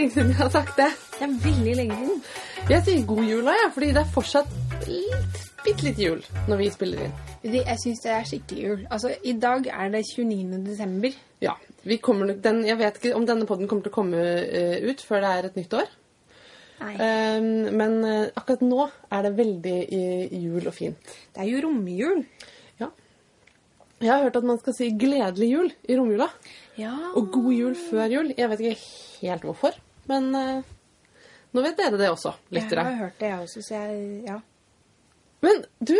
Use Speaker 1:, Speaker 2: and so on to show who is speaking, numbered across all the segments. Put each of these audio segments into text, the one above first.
Speaker 1: lenge siden jeg har sagt det.
Speaker 2: Det er veldig lenge siden.
Speaker 1: Jeg sier god jul da, ja, fordi det er fortsatt litt, bitte litt jul når vi spiller inn.
Speaker 2: Jeg syns det er skikkelig jul. Altså, I dag er det 29. desember.
Speaker 1: Ja, vi kommer den, Jeg vet ikke om denne poden kommer til å komme eh, ut før det er et nytt år. Um, men eh, akkurat nå er det veldig eh, jul og fint.
Speaker 2: Det er jo romjul.
Speaker 1: Ja. Jeg har hørt at man skal si 'gledelig jul' i romjula.
Speaker 2: Ja.
Speaker 1: Og 'god jul' før jul. Jeg vet ikke helt hvorfor, men uh, nå vet dere det også,
Speaker 2: Jeg
Speaker 1: lyttere.
Speaker 2: har hørt det, jeg også, så jeg Ja.
Speaker 1: Men du,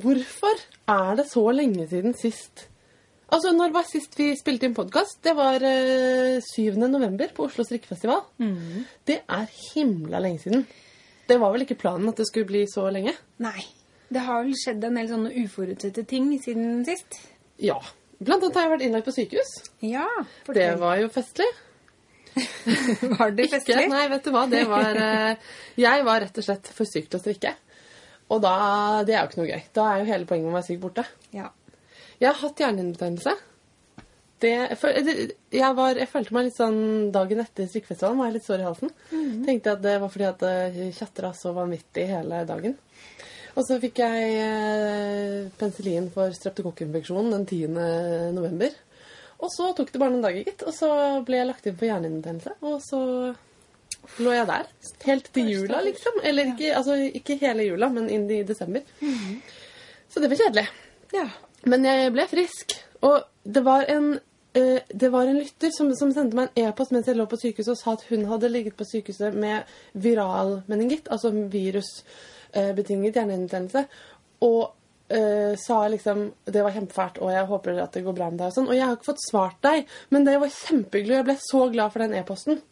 Speaker 1: hvorfor er det så lenge siden sist Altså, når var sist vi spilte inn podkast? Det var uh, 7. november på Oslo strikkefestival. Det er himla lenge siden. Det var vel ikke planen at det skulle bli så lenge?
Speaker 2: Nei. Det har vel skjedd en del sånne uforutsette ting siden sist.
Speaker 1: Ja. Blant annet har jeg vært innlagt på sykehus.
Speaker 2: Ja.
Speaker 1: Det
Speaker 2: Fortell.
Speaker 1: var jo festlig.
Speaker 2: Var det
Speaker 1: Ikke,
Speaker 2: festlig?
Speaker 1: nei, vet du hva, det var eh, Jeg var rett og slett for syk til å strikke. Og da Det er jo ikke noe gøy. Da er jo hele poenget med å være syk borte.
Speaker 2: Ja.
Speaker 1: Jeg har hatt hjernehinnebetennelse. Det, jeg, var, jeg følte meg litt sånn Dagen etter strikkefestivalen var jeg litt sår i halsen. Tenkte at det var fordi at det tjatra så vanvittig hele dagen. Og så fikk jeg eh, penicillin for streptokokkinfeksjon den 10. november. Og så tok det bare noen dager, gitt. Og så ble jeg lagt inn på hjernehinnebetennelse. Og så lå jeg der helt til jula, liksom. Eller ikke, altså, ikke hele jula, men inn i desember. Så det var kjedelig.
Speaker 2: ja.
Speaker 1: Men jeg ble frisk. Og det var en, eh, det var en lytter som, som sendte meg en e-post mens jeg lå på sykehuset og sa at hun hadde ligget på sykehuset med viral meningitt, altså virusbetinget hjernehinnebetennelse, og eh, sa liksom det var kjempefælt, og jeg håper at det går bra med deg. Og sånn. Og jeg har ikke fått svart deg, men det var kjempehyggelig. Jeg ble så glad for den e-posten.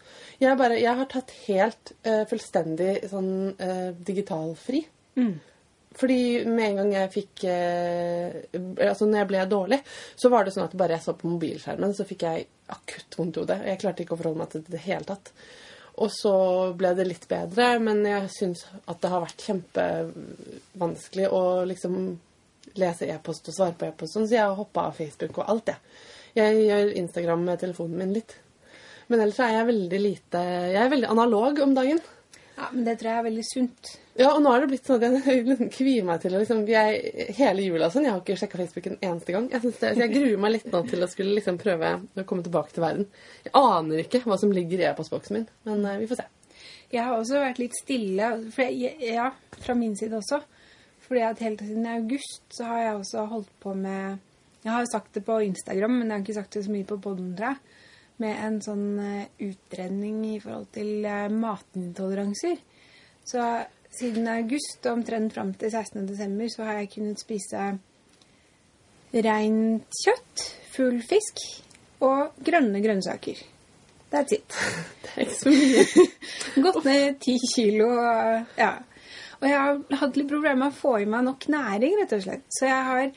Speaker 1: Jeg, bare- jeg har tatt helt uh, fullstendig sånn uh, digitalfri. Fordi med en gang jeg fikk Altså når jeg ble dårlig, så var det sånn at bare jeg så på mobilskjermen, så fikk jeg akutt vondt i hodet. Jeg klarte ikke å forholde meg til det i det hele tatt. Og så ble det litt bedre, men jeg syns at det har vært kjempevanskelig å liksom lese e-post og svare på e-post, sånn, så jeg har hoppa av Facebook og alt, jeg. Jeg gjør Instagram med telefonen min litt. Men ellers er jeg veldig lite Jeg er veldig analog om dagen.
Speaker 2: ja. Men det tror jeg er veldig sunt.
Speaker 1: Ja, og nå er det blitt sånn at jeg kvier meg til å liksom, jeg, Hele jula sånn. Jeg har ikke sjekka Facebook en eneste gang. Jeg, det, jeg gruer meg litt nå til å skulle liksom prøve å komme tilbake til verden. Jeg aner ikke hva som ligger i e-postboksen min, men eh, vi får se.
Speaker 2: Jeg har også vært litt stille, jeg, ja, fra min side også. Fordi at helt siden august så har jeg også holdt på med Jeg har sagt det på Instagram, men jeg har ikke sagt det så mye på podden, tror jeg. Med en sånn eh, utredning i forhold til eh, matintoleranser. Så siden august og omtrent fram til 16. desember så har jeg kunnet spise rent kjøtt, full fisk og grønne grønnsaker. That's it.
Speaker 1: Det er ikke så mye.
Speaker 2: Gått ned ti kilo. Ja. Og jeg har hatt litt problemer med å få i meg nok næring, rett og slett. Så jeg har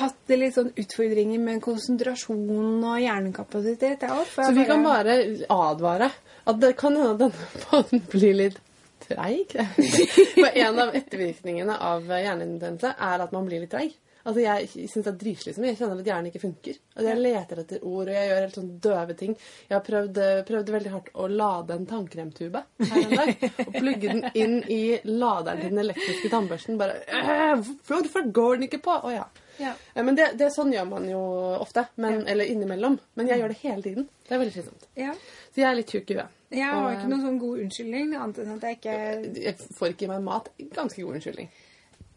Speaker 2: hatt litt sånn utfordringer med konsentrasjon og hjernekapasitet. Jeg også,
Speaker 1: Så
Speaker 2: vi
Speaker 1: vi kan
Speaker 2: bare-
Speaker 1: bare advare at det kan hende denne poden blir litt treig. For en av ettervirkningene av hjernehinnebetennelse er at man blir litt treig. Altså Jeg syns det er dritslitsomt. Jeg kjenner at hjernen ikke funker. Altså Jeg leter etter ord, og jeg gjør helt sånn døve ting. Jeg har prøvd, prøvd veldig hardt å lade en tannkremtube her en dag. Og plugge den inn i laderen til den elektriske tannbørsten. Bare «Øh, Hvorfor går den ikke på? Å oh,
Speaker 2: Ja.
Speaker 1: Ja, Men det, det, sånn gjør man jo ofte. Men, Eller innimellom. Men jeg gjør det hele tiden. Det er veldig slitsomt.
Speaker 2: Ja.
Speaker 1: Så jeg er litt tjukk i huet.
Speaker 2: Jeg har
Speaker 1: Og,
Speaker 2: ikke noen sånn god unnskyldning, annet enn at jeg ikke
Speaker 1: Jeg får ikke i meg mat. Ganske god unnskyldning.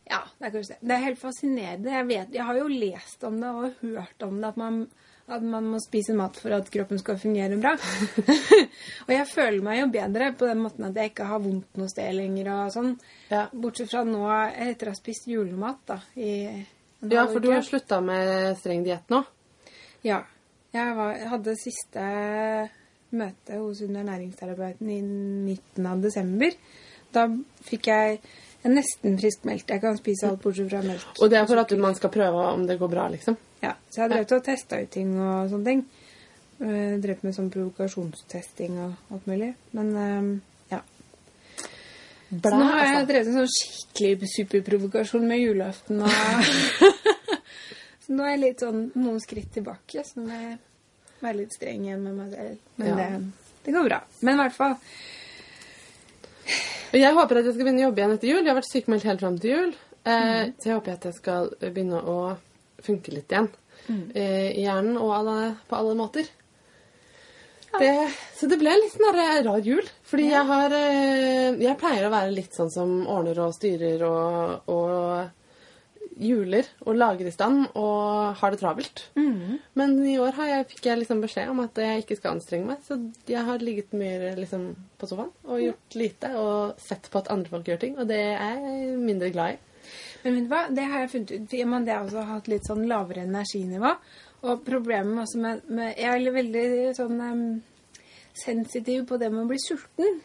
Speaker 2: Ja, det er kanskje det. Det er helt fascinerende. Jeg, vet, jeg har jo lest om det og hørt om det, at man, at man må spise mat for at kroppen skal fungere bra. og jeg føler meg jo bedre på den måten at jeg ikke har vondt noe sted lenger og sånn.
Speaker 1: Ja.
Speaker 2: Bortsett fra nå etter å ha spist julemat, da. I
Speaker 1: Ja, for du har slutta med streng diett nå.
Speaker 2: Ja. Jeg, var, jeg hadde siste møte hos underernæringsterapeuten i midten av desember. Da fikk jeg jeg er nesten friskmeldt. Jeg kan spise alt bortsett fra melk.
Speaker 1: Og det er for at man skal prøve om det går bra, liksom.
Speaker 2: Ja, så jeg har drevet og testa ut ting og sånne ting. Uh, drevet med sånn provokasjonstesting og alt mulig. Men eh, ja.
Speaker 1: Blæ,
Speaker 2: Så nå har jeg
Speaker 1: altså.
Speaker 2: drevet en sånn skikkelig superprovokasjon med julaften og Så nå er jeg litt sånn noen skritt tilbake. Så nå må jeg være litt streng igjen med meg selv. Men
Speaker 1: Ja.
Speaker 2: det Det går bra. Men i hvert fall
Speaker 1: Jeg håper at jeg skal begynne å jobbe igjen etter jul. Jeg har vært sykemeldt helt fram til jul. Eh, Så jeg håper at jeg skal begynne å funke litt igjen. Eh, I hjernen og alle, på alle måter. Det, så det ble en litt sånn rar jul. Fordi jeg har eh, Jeg pleier å være litt sånn som ordner og styrer og, og juler og lager i stand og har det travelt. Men i år har jeg, fikk jeg liksom beskjed om at jeg ikke skal anstrenge meg. Så jeg har ligget mye liksom, på sofaen og gjort lite og sett på at andre folk gjør ting. Og det er jeg mindre glad i.
Speaker 2: Men vet du hva, det har jeg funnet ut. Det har også hatt litt sånn lavere energinivå. Og problemet også med, med Jeg er veldig sånn um, sensitiv på det med å bli sulten.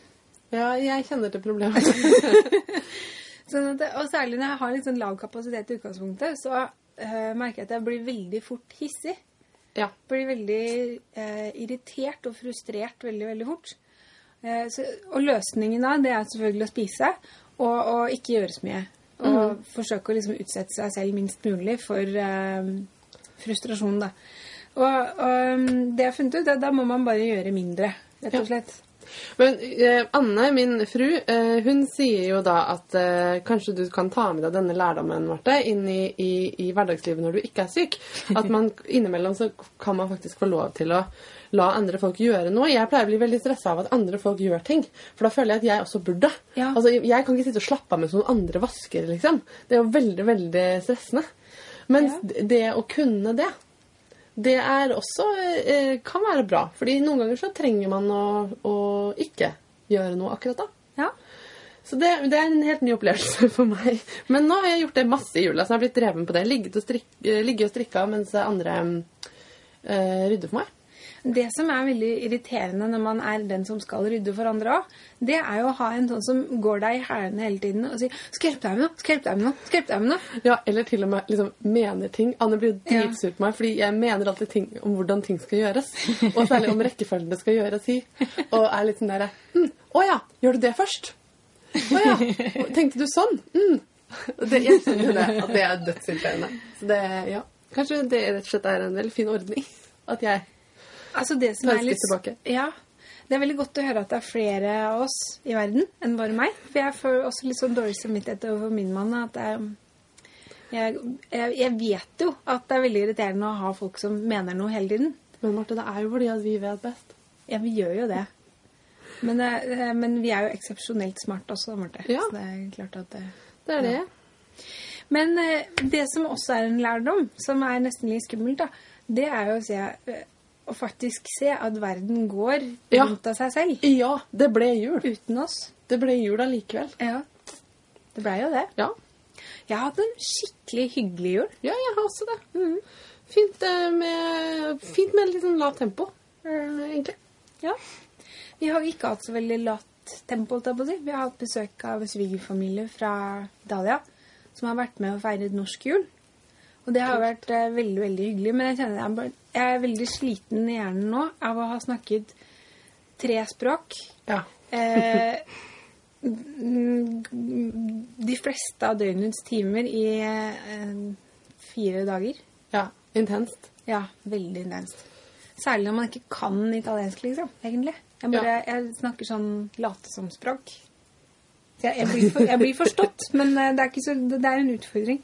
Speaker 1: Ja, jeg kjenner til problemet.
Speaker 2: Sånn at, og særlig når jeg har litt sånn lav kapasitet i utgangspunktet, så uh, merker jeg at jeg blir veldig fort hissig.
Speaker 1: ja.
Speaker 2: Blir veldig uh, irritert og frustrert veldig, veldig fort. Uh, så, og løsningen da, det er selvfølgelig å spise og, og ikke gjøre så mye. Og forsøke å liksom utsette seg selv minst mulig for eh, frustrasjon, da. Og, og um, det jeg har funnet ut, er at da må man bare gjøre mindre, rett og slett.
Speaker 1: Men eh, Anne, min fru, eh, hun sier jo da at eh, kanskje du kan ta med deg denne lærdommen Marte, inn i, i, i hverdagslivet når du ikke er syk. At man innimellom så kan man faktisk få lov til å la andre folk gjøre noe. Jeg pleier å bli veldig stressa av at andre folk gjør ting. For da føler jeg at jeg også burde.
Speaker 2: Ja.
Speaker 1: Altså, Jeg kan ikke sitte og slappe av mens noen andre vasker, liksom. Det er jo veldig, veldig stressende. Men
Speaker 2: Ja.
Speaker 1: det å kunne det det er også eh, kan være bra. Fordi noen ganger så trenger man å, å ikke gjøre noe akkurat da.
Speaker 2: Ja.
Speaker 1: Så det, det er en helt ny opplevelse for meg. Men nå har jeg gjort det masse i jula, så jeg har blitt dreven på det. Ligget og, eh, ligget og strikka mens andre eh, rydder for meg.
Speaker 2: Det som er veldig irriterende når man er den som skal rydde for andre òg, det er jo å ha en sånn som går deg i hælene hele tiden og sier 'Skal hjelpe deg med noe? Skal hjelpe deg med noe?' Skal hjelpe deg med noe?
Speaker 1: Ja, Eller til og med liksom mener ting. Anne blir dritsur på meg, fordi jeg mener alltid ting om hvordan ting skal gjøres. Og særlig om rekkefølgen det skal gjøres i. Og er litt sånn derre hm, 'Å ja, gjør du det først?' 'Å ja, tenkte du sånn?' Mm. Det, jeg skjønner det, at det er dødsirriterende. Så det, ja. Kanskje det rett og slett er en veldig fin ordning. At jeg
Speaker 2: Altså det som er litt
Speaker 1: tilbake.
Speaker 2: Ja. Det er veldig godt å høre at det er flere av oss i verden enn bare meg. For jeg får også litt sånn dårlig samvittighet overfor min mann. At jeg, jeg, jeg, vet jo at det er veldig irriterende å ha folk som mener noe hele tiden.
Speaker 1: Men Marte, det er jo fordi at vi vet best.
Speaker 2: Ja, vi gjør jo det. Men, det- men vi er jo eksepsjonelt smarte også, Marte.
Speaker 1: Ja.
Speaker 2: Så det er klart at det
Speaker 1: Det er det.
Speaker 2: Men eh, det som også er en lærdom, som er nesten litt skummelt, da, det er jo å, si eh, å faktisk se at verden går
Speaker 1: Ja.
Speaker 2: rundt av seg selv.
Speaker 1: Ja, det ble jul.
Speaker 2: Uten oss.
Speaker 1: Det ble jul allikevel.
Speaker 2: Ja. Det blei jo det.
Speaker 1: Ja.
Speaker 2: Jeg har hatt en skikkelig hyggelig jul.
Speaker 1: ja, jeg har også det. Fint, eh, med, fint med litt sånn lavt tempo, eh, egentlig.
Speaker 2: Ja. Vi har ikke hatt så veldig lavt tempo, holdt jeg på å si. Vi har hatt besøk av svigerfamilie fra Italia som har vært med og feiret norsk jul. Og det har vært eh, veldig, veldig hyggelig. Men jeg kjenner jeg er, bare, jeg er veldig sliten i hjernen nå av å ha snakket tre språk.
Speaker 1: Ja.
Speaker 2: Eh, de fleste av døgnets timer i eh, fire dager.
Speaker 1: Ja, intenst.
Speaker 2: Ja, veldig intenst. Særlig når man ikke kan italiensk, liksom, egentlig. Jeg, bare, jeg snakker sånn late som språk. Jeg, jeg, blir for, jeg blir forstått, men eh, det er, ikke så, det er en utfordring.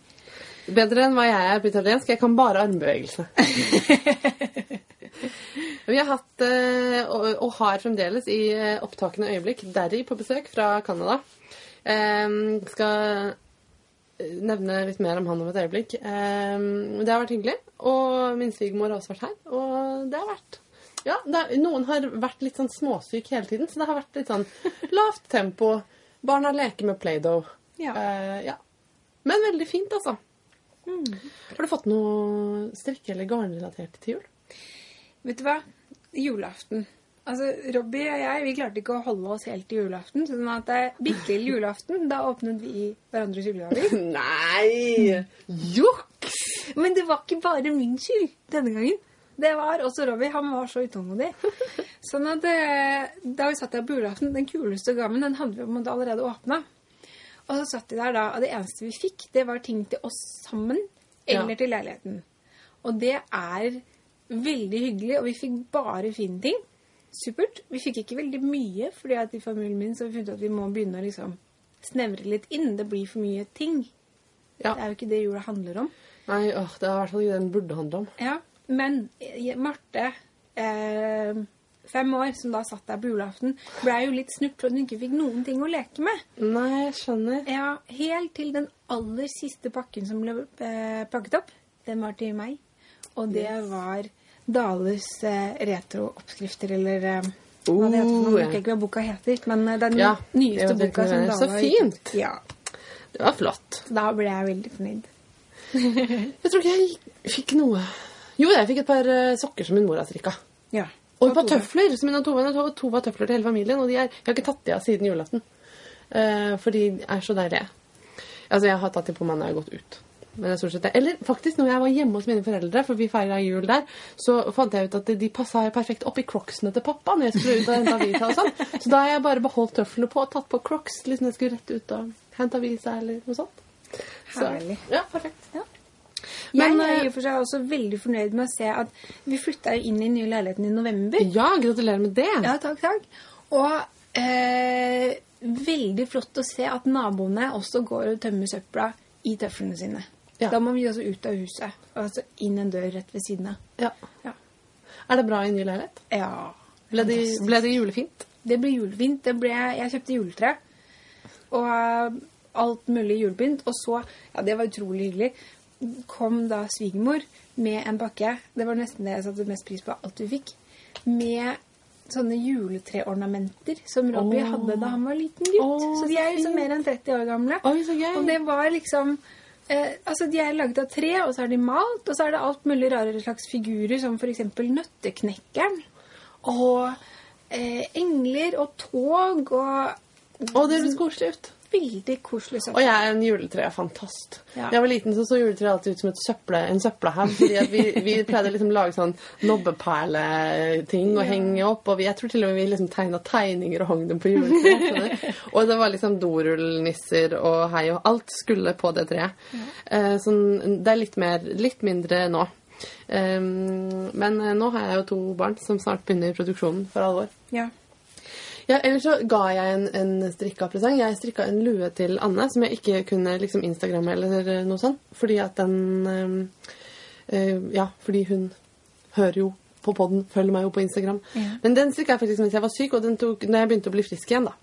Speaker 1: Bedre enn hva jeg er på italiensk. Jeg kan bare armbevegelsene. Vi har hatt, eh, og, har fremdeles i eh, opptakende øyeblikk, Derry på besøk fra Canada. Eh, skal eh, nevne litt mer om han om et øyeblikk. Eh, det har vært hyggelig. Og min svigermor har også vært her. Og det har vært Ja, er, noen har vært litt sånn småsyk hele tiden, så det har vært litt sånn lavt tempo. Barna leker med Play-Doh.
Speaker 2: Ja.
Speaker 1: Ja. Men veldig fint, altså. Har du fått noe strikke- eller garnrelatert til jul?
Speaker 2: Vet du hva? Julaften. Altså, Robbie og jeg vi klarte ikke å holde oss helt til julaften. sånn at det er bitte lille julaften, da åpnet vi hverandres julegaver.
Speaker 1: Nei! Juks!
Speaker 2: Men det var ikke bare min skyld denne gangen. Det var også Robbie. Han var så utålmodig. Sånn at det, Da vi satt der på julaften, den kuleste gaven den hadde vi allerede åpna. Og så satt de der da, og det eneste vi fikk, det var ting til oss sammen eller
Speaker 1: Ja.
Speaker 2: til leiligheten. Og det er veldig hyggelig, og vi fikk bare fine ting. supert. Vi fikk ikke veldig mye, fordi at i familien min så har vi funnet at vi må begynne å liksom snevre litt inn. Det blir for mye ting.
Speaker 1: Ja.
Speaker 2: Det er jo ikke det jula handler om.
Speaker 1: Nei, åh, det er i hvert fall ikke det den burde handle om.
Speaker 2: Ja, men eh, Marte, eh, fem år, som da satt der på julaften, ble jo litt snurt for at hun ikke fikk noen ting å leke med.
Speaker 1: Nei, jeg skjønner.
Speaker 2: Ja, helt til den aller siste pakken som ble eh, pakket opp. Den var til meg. Og det var Dales eh, retro-oppskrifter, eller eh, hva det heter. Jeg husker ikke hva boka heter, men eh, den
Speaker 1: Ja,
Speaker 2: nyeste boka som. Dale
Speaker 1: Så
Speaker 2: har ut.
Speaker 1: fint.
Speaker 2: Ja,
Speaker 1: Det var flott.
Speaker 2: da ble jeg veldig fornøyd.
Speaker 1: Jeg tror ikke jeg fikk noe Jo, jeg fikk et par eh, sokker som min mor har strikka.
Speaker 2: Ja.
Speaker 1: Og et par tøfler som min og Tove har to par tøfler til hele familien. Og de er, jeg har ikke tatt de av siden julaften. Uh, for de er så deilige. Altså, jeg har tatt de på meg når jeg har gått ut. Er. Eller faktisk, når jeg var hjemme hos mine foreldre, for vi feira jul der, så fant jeg ut at de passa perfekt oppi crocsene til pappa når jeg skulle ut og hente avisa og sånn. Så da har jeg bare beholdt tøflene på og tatt på crocs liksom jeg skulle rett ut og hente avisa eller noe sånt. Så,
Speaker 2: Herlig.
Speaker 1: ja, perfekt.
Speaker 2: Ja.
Speaker 1: Men,
Speaker 2: jeg er
Speaker 1: eh,
Speaker 2: i og for seg også veldig fornøyd med å se at vi flytta inn i den nye leiligheten i november.
Speaker 1: Ja, gratulerer med det.
Speaker 2: Ja, takk, takk. Og eh, veldig flott å se at naboene også går og tømmer søpla i tøflene sine.
Speaker 1: Ja.
Speaker 2: Da må vi også ut av huset. Altså inn en dør rett ved siden av.
Speaker 1: Ja.
Speaker 2: Ja.
Speaker 1: Er det bra i ny leilighet?
Speaker 2: ja.
Speaker 1: Ble det, ble det julefint?
Speaker 2: Det ble julefint. Det ble, jeg kjøpte juletre. Og eh, alt mulig julepynt. Og så, ja, det var utrolig hyggelig, kom da svigermor med en pakke. Det var nesten det jeg satte mest pris på alt vi fikk. Med sånne juletreornamenter som Robbie
Speaker 1: oh.
Speaker 2: hadde da han var liten gutt.
Speaker 1: Oh,
Speaker 2: så de er liksom mer enn 30 år gamle.
Speaker 1: Oi, så gøy.
Speaker 2: Og det var liksom eh, Altså, de er laget av tre, og så er de malt, og så er det alt mulig rare slags figurer, som for eksempel Nøtteknekkeren. Og eh, engler og tog og
Speaker 1: Å, det høres koselig ut.
Speaker 2: Veldig koselig
Speaker 1: Og jeg er en juletre-fantast.
Speaker 2: Ja.
Speaker 1: Da jeg var liten, så så juletreet alltid ut som søple, en søppelhaug. Vi, vi pleide liksom å lage sånn nobbeperleting og
Speaker 2: Ja.
Speaker 1: henge opp. Og vi, jeg tror til og med vi liksom tegna tegninger og hang dem på juletreet. Og det var liksom dorullnisser og hei og alt skulle på det treet. Eh, sånn, det er litt, mer, litt mindre nå. Um, men eh, nå har jeg jo to barn som snart begynner produksjonen for alvor.
Speaker 2: Ja.
Speaker 1: Ja, ellers så ga jeg en, en strikka presang. Jeg strikka en lue til Anne som jeg ikke kunne liksom Instagramme eller noe sånt. Fordi at den øh, Ja, fordi hun hører jo på podden, følger meg jo på Instagram.
Speaker 2: Ja.
Speaker 1: Men den strikka jeg faktisk mens jeg var syk, og den tok når jeg begynte å bli frisk igjen, da.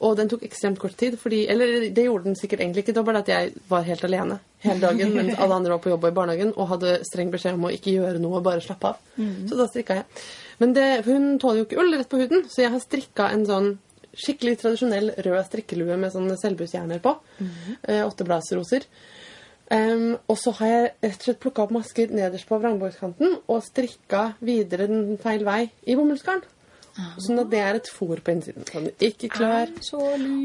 Speaker 1: Og den tok ekstremt kort tid, fordi Eller det gjorde den sikkert egentlig ikke. Det var bare at jeg var helt alene hele dagen mens alle andre var på jobb og i barnehagen og hadde streng beskjed om å ikke gjøre noe, bare slappe av. Så da strikka jeg. Men det, hun tåler jo ikke ull rett på huden, så jeg har strikka en sånn skikkelig tradisjonell rød strikkelue med sånne selvbusjerner på. eh, Åttebladsroser. Um, og så har jeg rett og slett plukka opp masker nederst på vrangbågskanten og strikka videre den feil vei i bomullsgarn. Sånn at det er et fôr på innsiden. Sånn, ikke.
Speaker 2: Er lurt.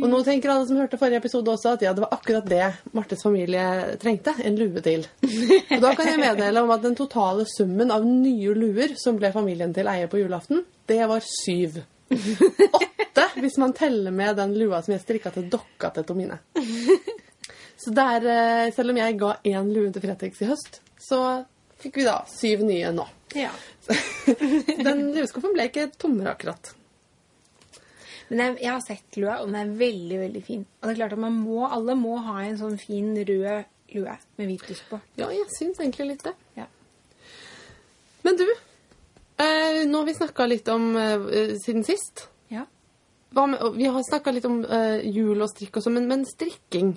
Speaker 1: Og nå tenker alle som hørte forrige episode også at ja, det var akkurat det Martes familie trengte. En lue til. Og da kan jeg meddele om at den totale summen av nye luer som ble familien til eie på julaften, det var syv. Åtte hvis man teller med den lua som jeg strikka til dokka til Tomine. Så der, eh, selv om jeg ga én lue til Fretex i høst, så fikk vi da syv nye nå.
Speaker 2: Ja.
Speaker 1: Den lueskuffen ble ikke tommere akkurat.
Speaker 2: Men jeg, jeg har sett lua, og den er veldig, veldig fin. Og det er klart at man må, alle må ha en sånn fin rød lue med hvit lyst på.
Speaker 1: Ja, jeg syns egentlig litt det.
Speaker 2: Ja.
Speaker 1: Men du, eh, nå har vi snakka litt om eh, siden sist.
Speaker 2: Ja.
Speaker 1: Med, vi har snakka litt om eh, jul og strikk og sånn, men, men strikking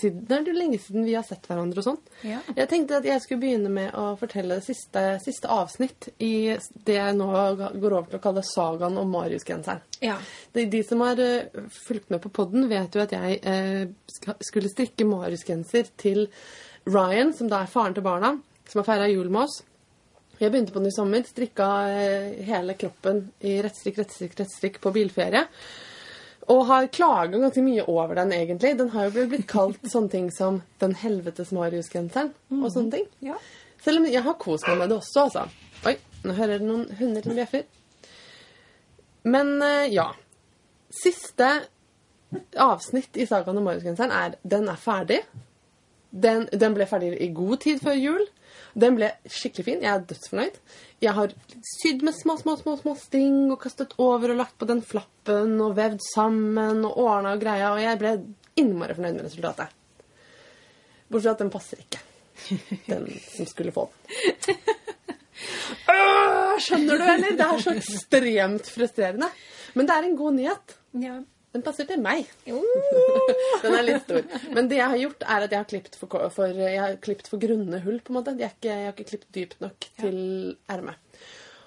Speaker 1: siden, Det er jo lenge siden vi har sett hverandre og sånn.
Speaker 2: Ja.
Speaker 1: Jeg tenkte at jeg skulle begynne med å fortelle siste, siste avsnitt i det jeg nå går over til å kalle sagaen om Marius-genseren.
Speaker 2: Ja.
Speaker 1: De, de som har uh, fulgt med på podden, vet jo at jeg uh, skulle strikke Marius-genser til Ryan, som da er faren til barna, som har feira jul med oss. Jeg begynte på den i sommer, strikka uh, hele kroppen i rettstrikk, rettstrikk, rettstrikk på bilferie. Og har klaga ganske mye over den, egentlig. Den har jo blitt kalt sånne ting som Den helvetes Marius-genseren og sånne ting.
Speaker 2: Ja.
Speaker 1: Selv om jeg har kost meg med det også, altså. Oi, nå hører dere noen hunder som bjeffer. Men eh, ja. Siste avsnitt i sagaen om Marius-genseren er Den er ferdig. Den, den ble ferdig i god tid før jul. Den ble skikkelig fin. Jeg er dødsfornøyd. Jeg har sydd med små, små, små, små sting og kastet over og lagt på den flappen og vevd sammen og ordna og greia, og jeg ble innmari fornøyd med resultatet. Bortsett fra at den passer ikke. Den som skulle få den. Øh, skjønner du, eller? Det er så ekstremt frustrerende. Men det er en god nyhet.
Speaker 2: Ja.
Speaker 1: Den passer til meg. Den er litt stor. Men det jeg har gjort, er at jeg har klippet for, for, har klippet for grunne hull. på en måte. Ikke, jeg har ikke klippet dypt nok til ermet.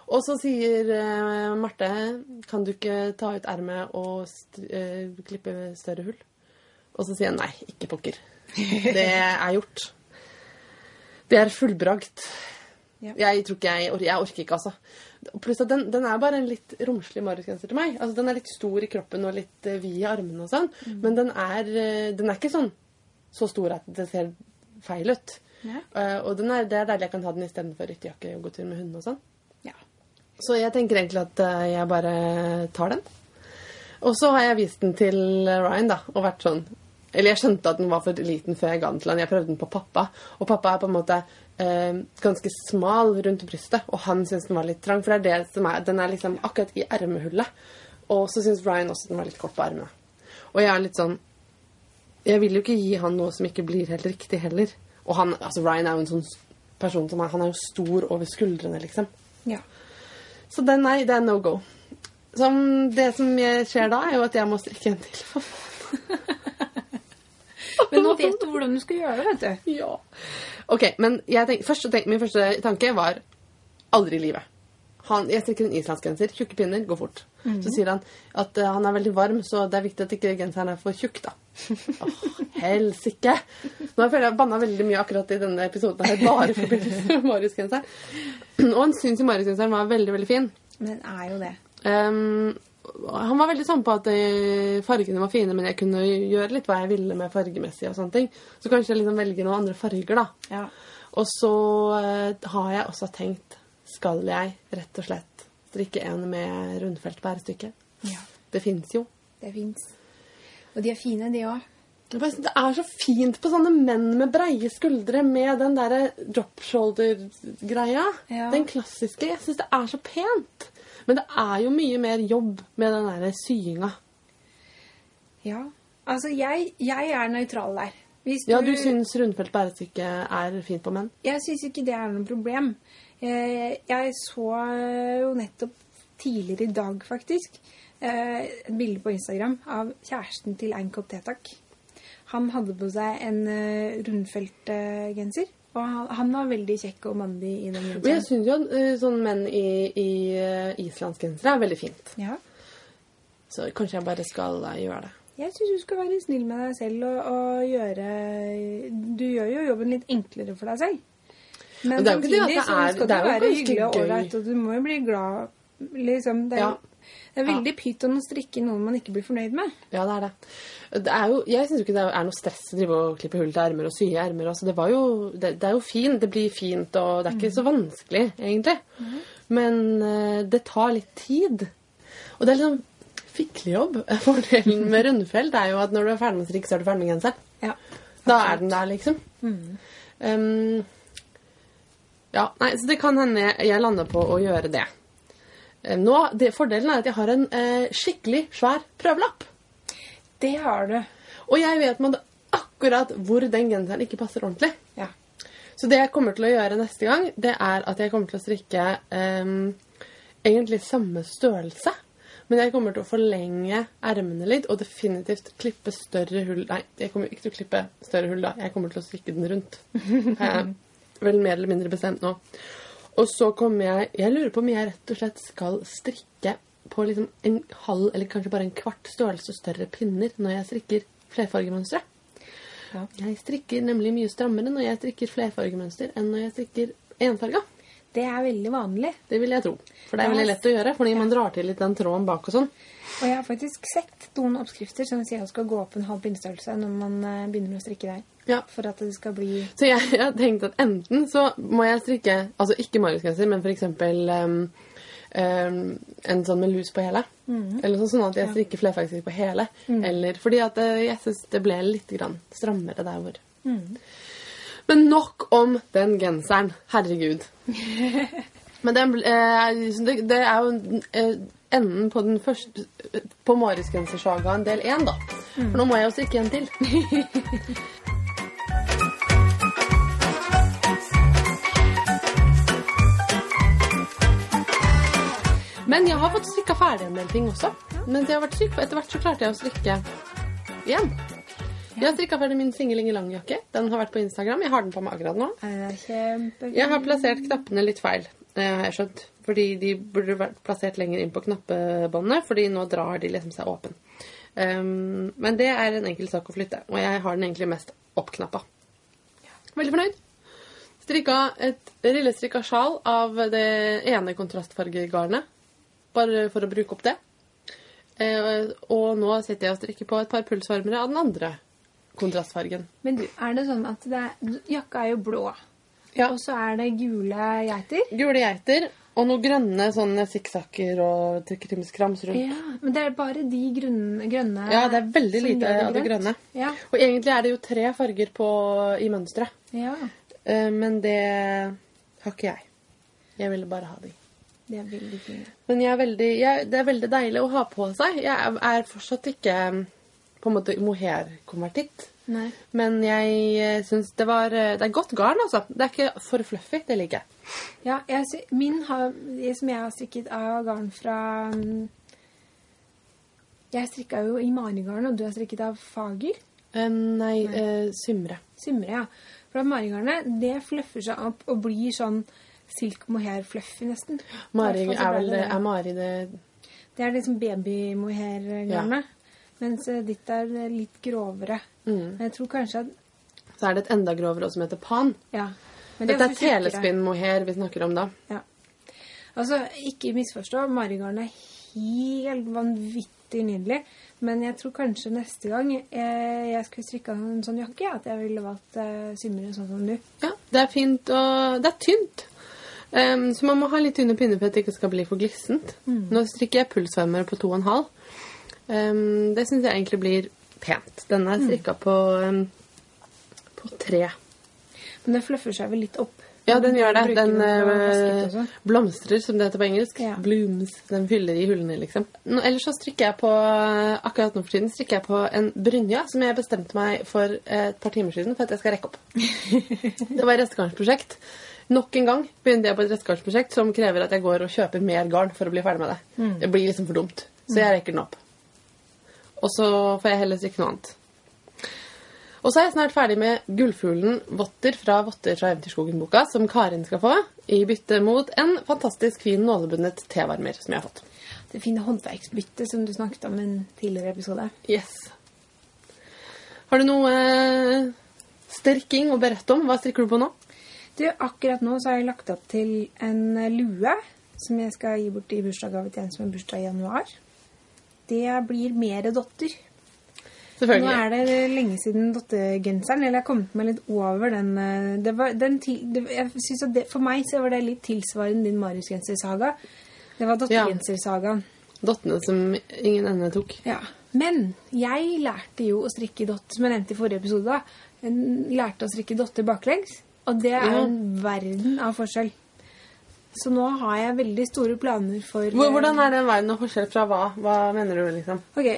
Speaker 1: Og så sier uh, Marte kan du ikke ta ut ermet og st uh, klippe større hull? Og så sier jeg nei, ikke pokker. Det er gjort. Det er fullbrakt.
Speaker 2: Ja.
Speaker 1: Jeg tror ikke jeg, jeg orker ikke, altså. Pluss at den, den er bare en litt romslig mariusgenser til meg. Altså, den er litt stor i kroppen og litt uh, vid i armene og sånn. Men den er, uh, den er ikke sånn så stor at det ser feil ut.
Speaker 2: Ja.
Speaker 1: Uh, og den er, det er deilig jeg kan ha den istedenfor ryttejakke og gå tur med hunden og sånn.
Speaker 2: ja.
Speaker 1: Så jeg tenker egentlig at jeg bare tar den. Og så har jeg vist den til Ryan, da, og vært sånn Eller jeg skjønte at den var for liten før jeg ga den til han. Jeg prøvde den på pappa, og pappa er på en måte eh, ganske smal rundt brystet, og han syns den var litt trang, for det er det som er Den er liksom akkurat i ermehullet. Og så syns Ryan også den var litt kort på ermene. Og jeg er litt sånn Jeg vil jo ikke gi han noe som ikke blir helt riktig heller. Og han, altså Ryan er jo en sånn person som er Han er jo stor over skuldrene, liksom.
Speaker 2: ja.
Speaker 1: Så det, nei, det er no go. Som det som skjer da, er jo at jeg må strikke en til.
Speaker 2: Men nå vet du hvordan du skal gjøre det, vet du.
Speaker 1: ja. Ok, men jeg tenk, første, tenk, min første tanke var aldri i livet. Han, jeg strikker en islandsgenser. Tjukke pinner, går fort. Så sier han at uh, han er veldig varm, så det er viktig at ikke genseren er for tjukk, da. Åh, helsike! Nå føler jeg banna veldig mye akkurat i denne episoden her, bare i forbindelse med Marius-genseren. Og han syns jo Marius-genseren var veldig, veldig fin.
Speaker 2: Men den er jo det.
Speaker 1: Ehm, han var veldig sånn på at eh, fargene var fine, men jeg kunne gjøre litt hva jeg ville med fargemessig. og sånne ting. Så kanskje jeg liksom velger noen andre farger, da.
Speaker 2: Ja.
Speaker 1: Og så eh, har jeg også tenkt Skal jeg rett og slett strikke en med rundfelt bærestykke?
Speaker 2: ja.
Speaker 1: Det fins jo.
Speaker 2: Det fins. Og de er fine, de òg.
Speaker 1: Det er så fint på sånne menn med breie skuldre med den derre drop shoulder-greia.
Speaker 2: Ja.
Speaker 1: Den klassiske. Jeg syns det er så pent. Men det er jo mye mer jobb med den derre syinga.
Speaker 2: Ja. Altså, jeg, jeg er nøytral der. Hvis
Speaker 1: Ja, du syns rundfelt bærestykke er fint på menn?
Speaker 2: Jeg syns ikke det er noe problem. Eh, Jeg så jo nettopp tidligere i dag, faktisk, eh, et bilde på Instagram av kjæresten til en kopp Tetak. Han hadde på seg en eh, rundfeltgenser, og han, han var veldig kjekk og mandig i den
Speaker 1: Og jeg
Speaker 2: genseren.
Speaker 1: syns jo at sånn menn i, i uh, islandsgensere er veldig fint.
Speaker 2: Ja.
Speaker 1: Så kanskje jeg bare skal uh, gjøre det.
Speaker 2: Jeg syns du skal være snill med deg selv og, og gjøre Du gjør jo jobben litt enklere for deg selv. Men
Speaker 1: Men det er jo ikke det at det
Speaker 2: så
Speaker 1: er- det er jo ganske gøy.
Speaker 2: og du må jo bli glad. Liksom, det, er,
Speaker 1: Ja.
Speaker 2: Det er veldig pyton å strikke noe man ikke blir fornøyd med.
Speaker 1: Ja, det er det. det er jo, jeg syns ikke det er noe stress å drive og klippe hull til ermer og sy ermer. Altså, det, jo, det, det er jo fint, det blir fint, og det er ikke så vanskelig, egentlig. Men uh, det tar litt tid. Og det er liksom fiklejobb. Fordelen med rundfelt er jo at når du er ferdig med strikk, så er du ferdig med genseren.
Speaker 2: Ja.
Speaker 1: Da er den der, liksom. Um, ja, nei, så det kan hende jeg lander på å gjøre det. Um, nå, det. Fordelen er at jeg har en eh, skikkelig svær prøvelapp.
Speaker 2: Det har du.
Speaker 1: Og jeg vet med akkurat hvor den genseren ikke passer ordentlig.
Speaker 2: Ja.
Speaker 1: Så det jeg kommer til å gjøre neste gang, det er at jeg kommer til å strikke eh, egentlig samme størrelse. Men jeg kommer til å forlenge ermene litt og definitivt klippe større hull Nei, jeg kommer ikke til å klippe større hull da. Jeg kommer til å strikke den rundt. Jeg er vel mer eller mindre bestemt nå. Og så kommer jeg Jeg lurer på om jeg rett og slett skal strikke på liksom en halv eller kanskje bare en kvart størrelse større pinner når jeg strikker flerfargemønstre.
Speaker 2: Ja.
Speaker 1: Jeg strikker nemlig mye strammere når jeg strikker flerfargemønster enn når jeg strikker enfarga.
Speaker 2: Det er veldig vanlig.
Speaker 1: Det vil jeg tro. For det er veldig lett å gjøre, fordi man drar til litt den tråden bak og sånn.
Speaker 2: Og jeg har faktisk sett noen oppskrifter som sier at det skal gå opp en halv pinnestørrelse når man eh, begynner å strikke der.
Speaker 1: Ja.
Speaker 2: For at det skal bli
Speaker 1: Så jeg, jeg har tenkt at enten så må jeg strikke Altså ikke mariusgenser, men f.eks. Um, um, en sånn med lus på hele. Eller sånn, sånn at jeg strikker flerfargestrikk på hele. Eller fordi at eh, jeg syns det ble litt grann strammere der hvor Men nok om den genseren. Herregud. Men den, eh, det, det er jo eh, enden på den første På Marius-gensersagaen del én, da. For nå må jeg jo strikke en til. Men jeg har fått strikka ferdig en del ting også. Men det har vært for etter hvert så klarte jeg å strikke igjen. Jeg har strikka ferdig min singelinge langjakke. Den har vært på Instagram. Jeg har den på meg akkurat nå.
Speaker 2: Er kjempegøy.
Speaker 1: Jeg har plassert knappene litt feil, det har jeg skjønt. Fordi de burde vært plassert lenger inn på knappebåndet, fordi nå drar de liksom seg åpen. Um, men det er en enkel sak å flytte, og jeg har den egentlig mest oppknappa. Veldig fornøyd. Strikka et rillestrikka sjal av det ene kontrastfargegarnet, bare for å bruke opp det. Eh, og nå sitter jeg og strikker på et par pulsvarmere av den andre kontrastfargen.
Speaker 2: Men du, er det sånn at det er, jakka er jo blå,
Speaker 1: Ja.
Speaker 2: og så er det gule geiter?
Speaker 1: Gule geiter og noen grønne sånne sikksakker og krimskrams rundt.
Speaker 2: Ja, men det er bare de grunne, grønne
Speaker 1: Ja, det er veldig lite av det grønne.
Speaker 2: Ja.
Speaker 1: Og egentlig er det jo tre farger på, i mønsteret.
Speaker 2: ja,
Speaker 1: Eh, Men det har ikke jeg. Jeg ville bare ha de.
Speaker 2: det er veldig fine.
Speaker 1: Men jeg er veldig, jeg, det er veldig deilig å ha på seg. Jeg er, fortsatt ikke på en måte mohair-konvertitt. Men jeg syns det var Det er godt garn, altså. Det er ikke for fluffy. Det liker jeg.
Speaker 2: Ja, jeg, min har, det som jeg har strikket av garn fra mm, Jeg strikka jo i marigarn, og du har strikket av fager.
Speaker 1: Uh, nei, eh, Symre.
Speaker 2: Symre, ja. For marigarnet, det fluffer seg opp og blir sånn silk mohair-fluffy nesten.
Speaker 1: Mari er vel
Speaker 2: det
Speaker 1: Er Mari det
Speaker 2: Det er liksom baby-mohair-garnet. Mens eh, ditt er eh, litt grovere.
Speaker 1: Mm.
Speaker 2: Jeg tror kanskje at
Speaker 1: Så er det et enda grovere som heter pan.
Speaker 2: Ja. Men det
Speaker 1: Dette er telespinn-mohair vi snakker om da.
Speaker 2: Ja. Altså, ikke misforstå. Marigarden er helt vanvittig nydelig. Men jeg tror kanskje neste gang jeg, jeg skulle strikka en sånn jakke, at jeg ville valgt uh, Symre sånn som du.
Speaker 1: Ja, det er fint og Det er tynt. Um, så man må ha litt for at det ikke skal bli for glissent. Nå strikker jeg pulsvarmere på 2,5. Um, det syns jeg egentlig blir pent. Denne er strikka på, um, på tre.
Speaker 2: Men det fluffer seg vel litt opp.
Speaker 1: Ja, den gjør det. Den
Speaker 2: den ut
Speaker 1: eh, blomstrer, som det heter på engelsk.
Speaker 2: Ja.
Speaker 1: Blooms. Den fyller i hullene, liksom. Nå, ellers så strikker jeg på Akkurat nå for tiden strikker jeg på en brynja som jeg bestemte meg for eh, et par timer siden for at jeg skal rekke opp. det var et restegarnsprosjekt. Nok en gang begynte jeg på et restegarnsprosjekt som krever at jeg går og kjøper mer garn for å bli ferdig med det.
Speaker 2: Mm.
Speaker 1: Det blir liksom for dumt. Så jeg rekker den opp. Og så får jeg heller strikke noe annet. Og så er jeg snart ferdig med Gullfuglen votter fra Votter fra Eventyrskogen-boka, som Karin skal få, i bytte mot en fantastisk fin nålebundet tevarmer som jeg har fått.
Speaker 2: Det fine håndverksbyttet som du snakket om i en tidligere episode.
Speaker 1: Yes. Har du noe eh, strikking å berette om? Hva strikker du på nå?
Speaker 2: Du, akkurat nå så har jeg lagt opp til en lue som jeg skal gi bort i bursdagsgave til en som har bursdag i januar. Det blir mer dotter.
Speaker 1: Selvfølgelig.
Speaker 2: Nå er det lenge siden dottergenseren, eller jeg har kommet meg litt over den. eh, Det var, den det, jeg synes at det, for meg så var det litt tilsvarende din Marius-gensersaga. Det var dottergensersagaen.
Speaker 1: Dottene som ingen ende tok.
Speaker 2: Ja. Men jeg lærte jo å strikke dott, som jeg nevnte i forrige episode. da. Jeg lærte å strikke dotter baklengs, og det er
Speaker 1: Ja.
Speaker 2: en verden av forskjell. Så nå har jeg veldig store planer for
Speaker 1: Hvordan er det veien av forskjell fra hva? Hva mener du, liksom?
Speaker 2: Ok,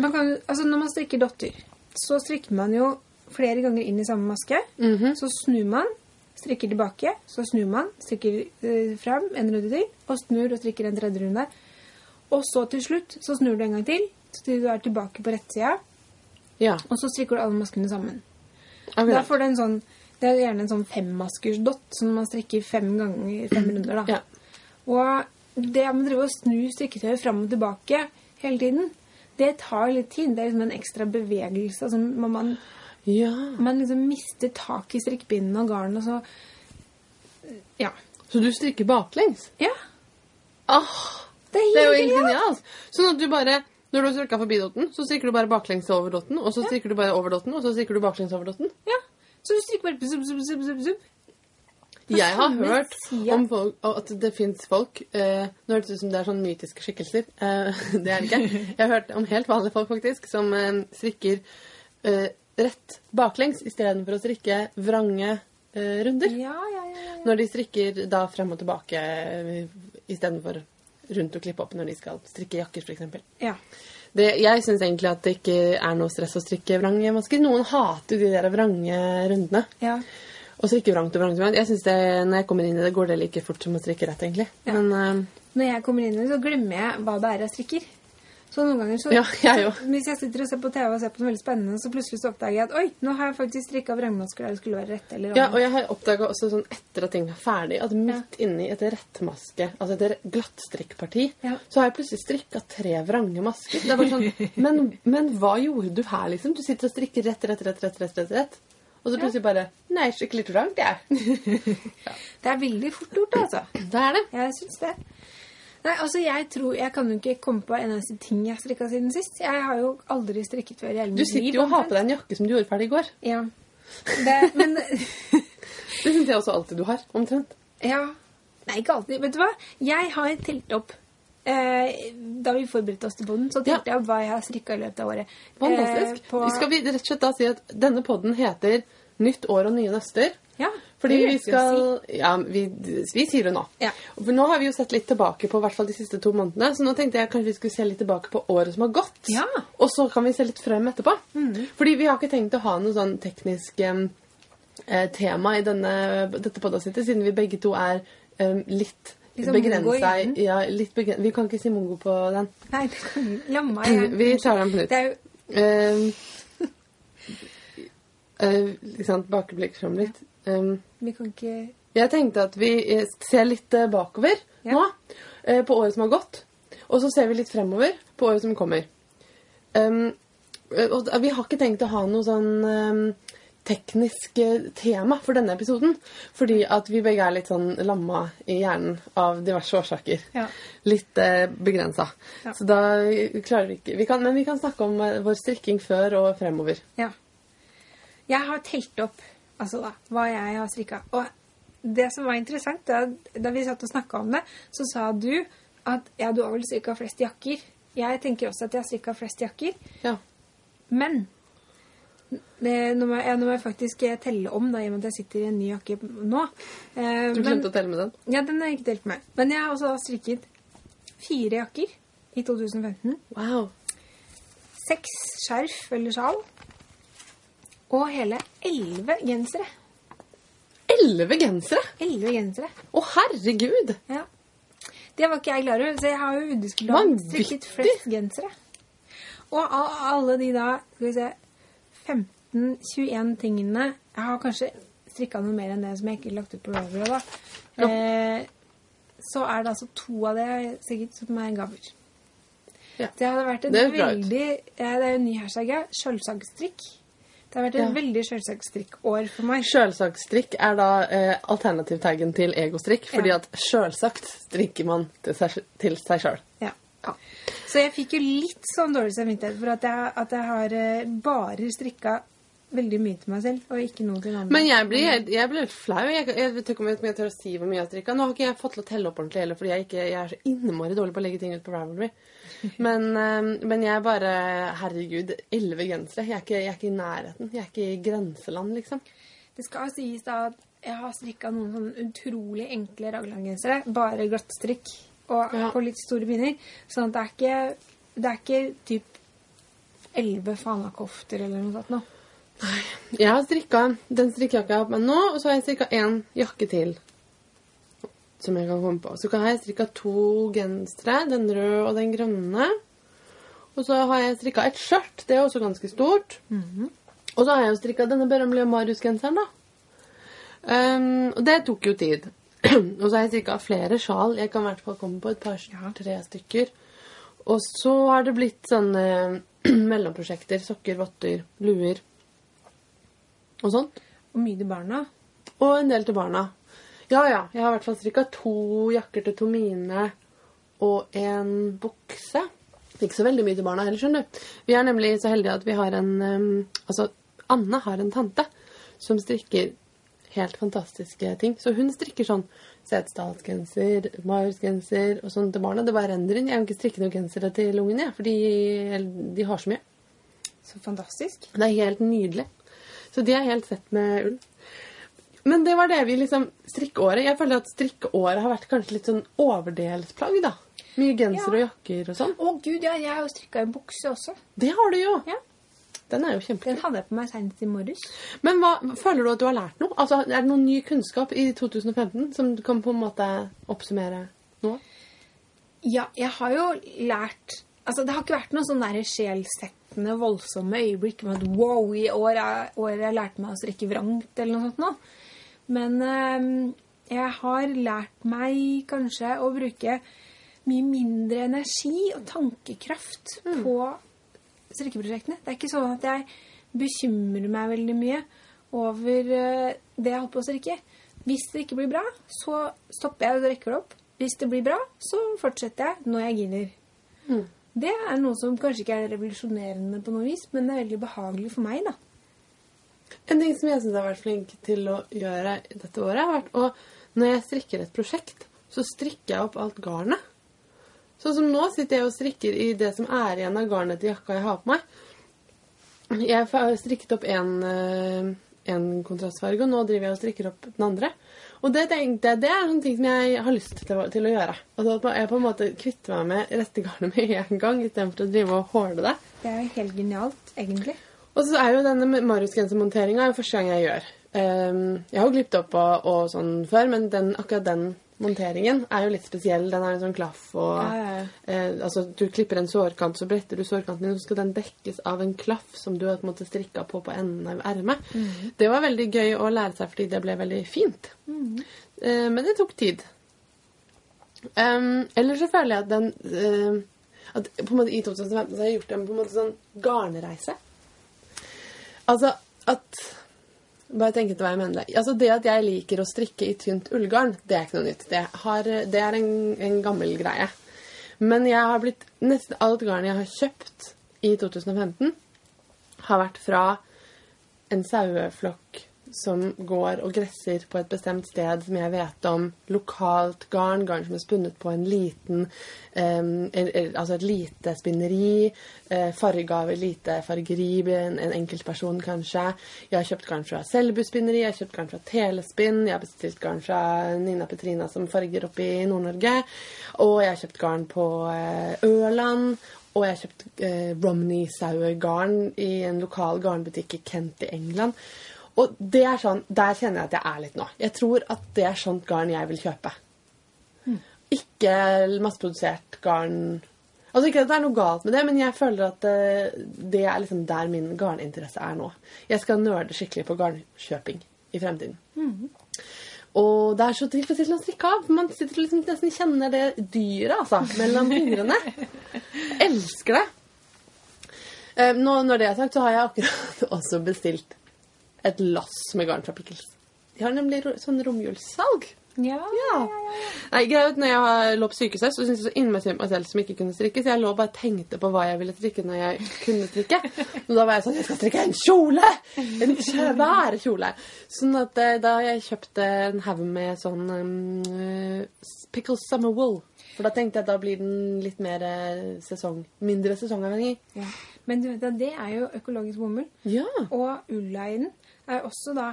Speaker 2: man kan, altså Når man strikker dotter, så strikker man jo flere ganger inn i samme maske.
Speaker 1: Mhm.
Speaker 2: Så snur man, strikker tilbake, så snur man, strikker eh, fram en runde til, og snur og strikker en tredje runde. Og så til slutt så snur du en gang til, til du er tilbake på rettsida.
Speaker 1: Ja.
Speaker 2: og så strikker du alle maskene sammen. Da får du en sånn, det er gjerne en sånn femmaskersdott som man strikker fem ganger, fem runder da.
Speaker 1: Ja.
Speaker 2: Og det med å drive og snu strikketøyet fram og tilbake hele tiden, det tar litt tid. Det er liksom en ekstra bevegelse. Altså, man, man,
Speaker 1: ja.
Speaker 2: man liksom mister tak i strikkpinnen og garn, og så Ja.
Speaker 1: Så du strikker baklengs?
Speaker 2: Ja.
Speaker 1: Ah,
Speaker 2: Det er
Speaker 1: det er jo
Speaker 2: helt genialt.
Speaker 1: Sånn at du bare når du har strikka forbi dotten, så strikker du bare baklengs over dotten, og så strikker du bare over dotten, og så strikker du baklengs over dotten.
Speaker 2: ja. Så du strikker bare zup, zup, zup, zup.
Speaker 1: Jeg har hørt om folk, at det fins folk eh, Nå høres det ut som det er sånn mytiske skikkelser. Eh, det er det ikke. Jeg har hørt om helt vanlige folk faktisk som eh, strikker eh, rett baklengs istedenfor å strikke vrange eh, runder.
Speaker 2: Ja, ja, ja. ja.
Speaker 1: Når de strikker da frem og tilbake eh, istedenfor rundt og klippe opp når de skal strikke jakker, f.eks.
Speaker 2: ja.
Speaker 1: Det, jeg syns egentlig at det ikke er noe stress å strikke vrange masker. Noen hater de der vrange rundene.
Speaker 2: ja.
Speaker 1: Og strikke vrangt og vrangt. vrangt. Jeg synes det, Når jeg kommer inn i det, går det like fort som å strikke rett, egentlig.
Speaker 2: Ja.
Speaker 1: Men uh,
Speaker 2: Når jeg kommer inn i det, så glemmer jeg hva det er jeg strikker. Så noen ganger så
Speaker 1: Ja, jeg så,
Speaker 2: Hvis jeg sitter og ser på TV og ser på noe veldig spennende, så plutselig så oppdager jeg at oi, nå har jeg faktisk strikka vrangmasker der det skulle være rett eller
Speaker 1: Ja, og jeg har oppdaga også sånn etter at ting er ferdig, at midt inni et rettmaske, altså et glattstrikkparti,
Speaker 2: Ja.
Speaker 1: så har jeg plutselig strikka tre vrange masker. Det er bare sånn men, men hva gjorde du her, liksom? Du sitter og strikker rett, rett, rett, rett, rett, rett, rett. Og så plutselig bare Nei, skikkelig trangt, jeg.
Speaker 2: Det er veldig fort gjort, altså.
Speaker 1: Det er det.
Speaker 2: Jeg syns det. Nei, altså jeg tror Jeg kan jo ikke komme på en eneste ting jeg strikka siden sist. Jeg har jo aldri strikket før i hele
Speaker 1: Du sitter jo og har på deg en jakke som du gjorde ferdig i går.
Speaker 2: Ja. Det, men
Speaker 1: Det syns jeg også alltid du har. Omtrent.
Speaker 2: Ja. Nei, ikke alltid. Vet du hva? Jeg har telt opp eh, Da vi forberedte oss til poden, så telte jeg opp hva jeg har strikka i løpet av året.
Speaker 1: Fantastisk.
Speaker 2: Eh, på,
Speaker 1: Skal vi rett og slett da si at denne podden heter Nytt år og nye nøster?
Speaker 2: ja,
Speaker 1: Fordi vi skal si. Ja, vi, vi sier det nå.
Speaker 2: Ja.
Speaker 1: For nå har vi jo sett litt tilbake på i hvert fall de siste to månedene, så nå tenkte jeg kanskje vi skulle se litt tilbake på året som har gått.
Speaker 2: Ja.
Speaker 1: Og så kan vi se litt frem etterpå. Fordi vi har ikke tenkt å ha noe sånn teknisk eh, tema i denne, dette podkastet, siden vi begge to er em, litt
Speaker 2: Liksom
Speaker 1: begrensa ja, litt begren Vi kan ikke si mongo på den.
Speaker 2: Nei, det kan La meg igjen.
Speaker 1: Vi tar den på nytt.
Speaker 2: Det er jo
Speaker 1: Um, uh, liksom bakeblikk fram litt. Um,
Speaker 2: Vi kan ikke
Speaker 1: jeg tenkte at vi eh, ser litt eh, bakover
Speaker 2: Ja.
Speaker 1: nå, på året som har gått. Og så ser vi litt fremover på året som kommer. Um, og vi har ikke tenkt å ha noe sånn um, teknisk tema for denne episoden. Fordi at vi begge er litt sånn lamma i hjernen av diverse årsaker.
Speaker 2: Ja.
Speaker 1: Litt eh, begrensa.
Speaker 2: Ja.
Speaker 1: Så da klarer vi ikke vi kan, Men vi kan snakke om vår strikking før og fremover.
Speaker 2: Ja. Jeg har telt opp altså da, hva jeg har strikka. Og det som var interessant, da, da vi satt og snakka om det, så sa du at ja, du har vel strikka flest jakker. Jeg tenker også at jeg har strikka flest jakker.
Speaker 1: Ja.
Speaker 2: Men det, nå, må jeg, nå må jeg faktisk telle om, da, i og med at jeg sitter i en ny jakke nå. Eh,
Speaker 1: Du glemte å telle med den?
Speaker 2: Ja, den har jeg ikke telt med. Men jeg har også strikket fire jakker i 2015.
Speaker 1: Wow.
Speaker 2: Seks skjerf eller sjal. Og hele elleve gensere.
Speaker 1: Elleve gensere!
Speaker 2: Elleve gensere.
Speaker 1: Å, herregud!
Speaker 2: Ja. Det var ikke jeg klar over, så jeg har jo udiskutabelt strikket flest gensere. Og av alle de da, skal vi se, 15-21 tingene Jeg har kanskje strikka noe mer enn det som jeg ikke lagt ut på Ravelry da. Eh, så er det altså to av det sikkert som er gaver.
Speaker 1: Ja.
Speaker 2: Det hadde vært et
Speaker 1: Det
Speaker 2: veldig ja, Det er jo en ny hashtag, ja. Sjølsagstrikk. Det har vært et
Speaker 1: Ja.
Speaker 2: veldig sjølsagstrikkår for meg.
Speaker 1: Sjølsagtstrikk er da eh, alternativtaggen til egostrikk, fordi
Speaker 2: Ja.
Speaker 1: at sjølsagt strikker man til seg, til seg sjøl.
Speaker 2: Ja. Så jeg fikk jo litt sånn dårlig samvittighet for at jeg, at jeg har eh, bare strikka veldig mye til meg selv, og ikke noe til andre.
Speaker 1: Men jeg blir, jeg, jeg blir litt flau. Jeg, jeg vet ikke om jeg tør å si hvor mye jeg har strikka. Nå har ikke jeg fått til å telle opp ordentlig heller, fordi jeg, ikke, jeg er så innmari dårlig på å legge ting ut på Ravelry. Men, eh, men jeg bare Herregud, elleve gensere. Jeg jeg er ikke i nærheten. Jeg er ikke i grenseland, liksom.
Speaker 2: Det skal sies da at jeg har strikka noen sånn utrolig enkle raglandgensere. Bare glattstrikk og
Speaker 1: Ja.
Speaker 2: på litt store pinner. Sånn at det er ikke, det er ikke typ elleve fanakofter eller noe sånt nå.
Speaker 1: Jeg har strikka den strikkejakka jeg har på meg nå, og så har jeg strikka én jakke til. Som jeg kan komme på. Så har jeg strikka to gensere, den røde og den grønne. Og så har jeg strikka et skjørt, det er også ganske stort. Og så har jeg jo strikka denne berømmelige Marius-genseren, da. Um, og det tok jo tid. og så har jeg strikka flere sjal. Jeg kan i hvert fall komme på et par-tre stykker. Og så har det blitt sånne mellomprosjekter. Sokker, votter, luer og sånt.
Speaker 2: Og mye til barna.
Speaker 1: Og en del til barna. Ja, ja. Jeg har i hvert fall strikka to jakker til Tomine og en bukse. Ikke så veldig mye til barna heller, skjønner du. Vi er nemlig så heldige at vi har en um, Altså, Anne har en tante som strikker helt fantastiske ting. Så hun strikker sånn Setesdalsgenser, Marius-genser og sånn til barna. Det bare renner inn. Jeg kan ikke strikke noen gensere til ungene, jeg, for de, de har så mye.
Speaker 2: Så fantastisk.
Speaker 1: Det er helt nydelig. Så de er helt fett med ull. Men det var det vi liksom Strikkeåret. Jeg føler at strikkeåret har vært kanskje litt sånn overdelsplagg, da. Mye genser
Speaker 2: Ja.
Speaker 1: og jakker og sånn.
Speaker 2: Å gud, ja, jeg har jo strikka en bukse også.
Speaker 1: Det har du jo.
Speaker 2: Ja.
Speaker 1: Den er jo
Speaker 2: Den hadde jeg på meg senest i morges.
Speaker 1: Men hva, føler du at du har lært noe? Altså, Er det noen ny kunnskap i 2015 som du kan på en måte oppsummere nå?
Speaker 2: Ja, jeg har jo lært Altså, det har ikke vært noen sånn der sjelsettende, voldsomme øyeblikk med at wow, i år har jeg lærte meg å strikke vrangt, eller noe sånt noe. Men eh, jeg har lært meg kanskje å bruke mye mindre energi og tankekraft på strikkeprosjektene. Det er ikke sånn at jeg bekymrer meg veldig mye over eh, det jeg holder på å strikke. Hvis det ikke blir bra, så stopper jeg og rekker det opp. Hvis det blir bra, så fortsetter jeg når jeg giner.
Speaker 1: Mm.
Speaker 2: Det er noe som kanskje ikke er revolusjonerende på noe vis, men det er veldig behagelig for meg, da.
Speaker 1: En ting som jeg syns jeg har vært flink til å gjøre dette året, har vært å Når jeg strikker et prosjekt, så strikker jeg opp alt garnet. Sånn som nå sitter jeg og strikker i det som er igjen av garnet til jakka jeg har på meg. Jeg har strikket opp en, en kontrastfarge, og nå driver jeg og strikker opp den andre. Og det, tenkte jeg, det er sånne ting som jeg har lyst til å, til å gjøre. Altså at jeg på en måte kvitter meg med rette garnet med en gang, istedenfor å drive og håle det.
Speaker 2: Det er jo helt genialt, egentlig.
Speaker 1: Og så er jo denne Marius-grensemonteringa første gang jeg gjør. Ehm, jeg har jo glippet opp og, og sånn før, men den, akkurat den monteringen er jo litt spesiell. Den er en sånn klaff og
Speaker 2: Ja, ja,
Speaker 1: eh, Altså, du klipper en sårkant, så bretter du sårkanten din, så skal den dekkes av en klaff som du har på en måte strikka på på enden av ermet. Det var veldig gøy å lære seg fordi det ble veldig fint. Eh, men det tok tid. Um, ellers så føler jeg at den uh, at på en måte I 2015 så har jeg gjort en på en måte sånn garnreise. Altså at Bare tenk etter hva jeg mener. Altså Det at jeg liker å strikke i tynt ullgarn, det er ikke noe nytt. Det, har, det er en, en gammel greie. Men jeg har blitt nesten alt garn jeg har kjøpt i 2015, har vært fra en saueflokk som går og gresser på et bestemt sted som jeg vet om. Lokalt garn, garn som er spunnet på en liten um, er, er, Altså et lite spinneri. Eh, farge lite fargeri, en, en enkeltperson kanskje. Jeg har kjøpt garn fra Selbu spinneri, jeg har kjøpt garn fra Telespinn, jeg har bestilt garn fra Nina Petrina som farger oppe i Nord-Norge. Og jeg har kjøpt garn på eh, Ørland. Og jeg har kjøpt eh, Romney-sauegarn i en lokal garnbutikk i Kent i England. Og det er sånn, der kjenner jeg at jeg er litt nå. Jeg tror at det er sånt garn jeg vil kjøpe. Ikke masseprodusert garn Altså Ikke at det er noe galt med det, men jeg føler at det, det er liksom der min garninteresse er nå. Jeg skal nerde skikkelig på garnkjøping i fremtiden. Og det er så tilfredsstillende å strikke av. Man sitter og liksom nesten kjenner det dyret altså, mellom fingrene. Elsker det. Eh, Nå, når det er sagt, så har jeg akkurat også bestilt et lass med garn fra Pickles. De har nemlig ro- sånn romjulssalg.
Speaker 2: Ja.
Speaker 1: Ja. Nei, når jeg lå på sykehuset, så syntes jeg så innmessig synd på meg selv som ikke kunne strikke, så jeg lå og bare tenkte på hva jeg ville strikke når jeg kunne strikke. Og da var jeg sånn Jeg skal strikke en kjole! En svær kjole. Sånn at eh, da jeg kjøpte en haug med sånn um, Pickle Summer Wool. For da tenkte jeg at da blir den litt mer eh, sesong Mindre sesongavhengig.
Speaker 2: Ja. Men du det er jo økologisk bomull.
Speaker 1: Ja.
Speaker 2: Og ulla i den er også da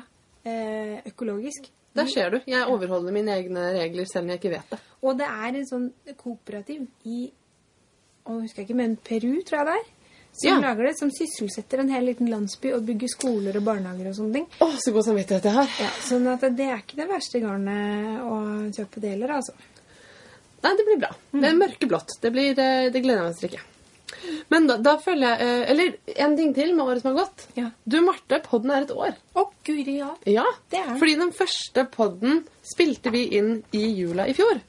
Speaker 2: eh, økologisk.
Speaker 1: Der ser du. Jeg overholder mine egne regler selv om jeg ikke vet det.
Speaker 2: Og det er en sånn kooperativ i å, husker jeg ikke, men Peru, tror jeg det er. Som
Speaker 1: Ja.
Speaker 2: lager det, som sysselsetter en hel liten landsby og bygger skoler og barnehager og sånne ting.
Speaker 1: Å, så god samvittighet jeg har.
Speaker 2: Ja, sånn at det er ikke det verste garnet å kjøpe det heller, altså.
Speaker 1: Nei, det blir bra. Det er mørkeblått. Det, blir, eh, det gleder jeg meg til å strikke. Men da, da føler jeg eh, Eller en ting til med året som har gått.
Speaker 2: Ja.
Speaker 1: Du, Marte, podden er et år.
Speaker 2: Å, guri, ja.
Speaker 1: Ja,
Speaker 2: Det er
Speaker 1: fordi den første podden spilte vi inn i jula i fjor.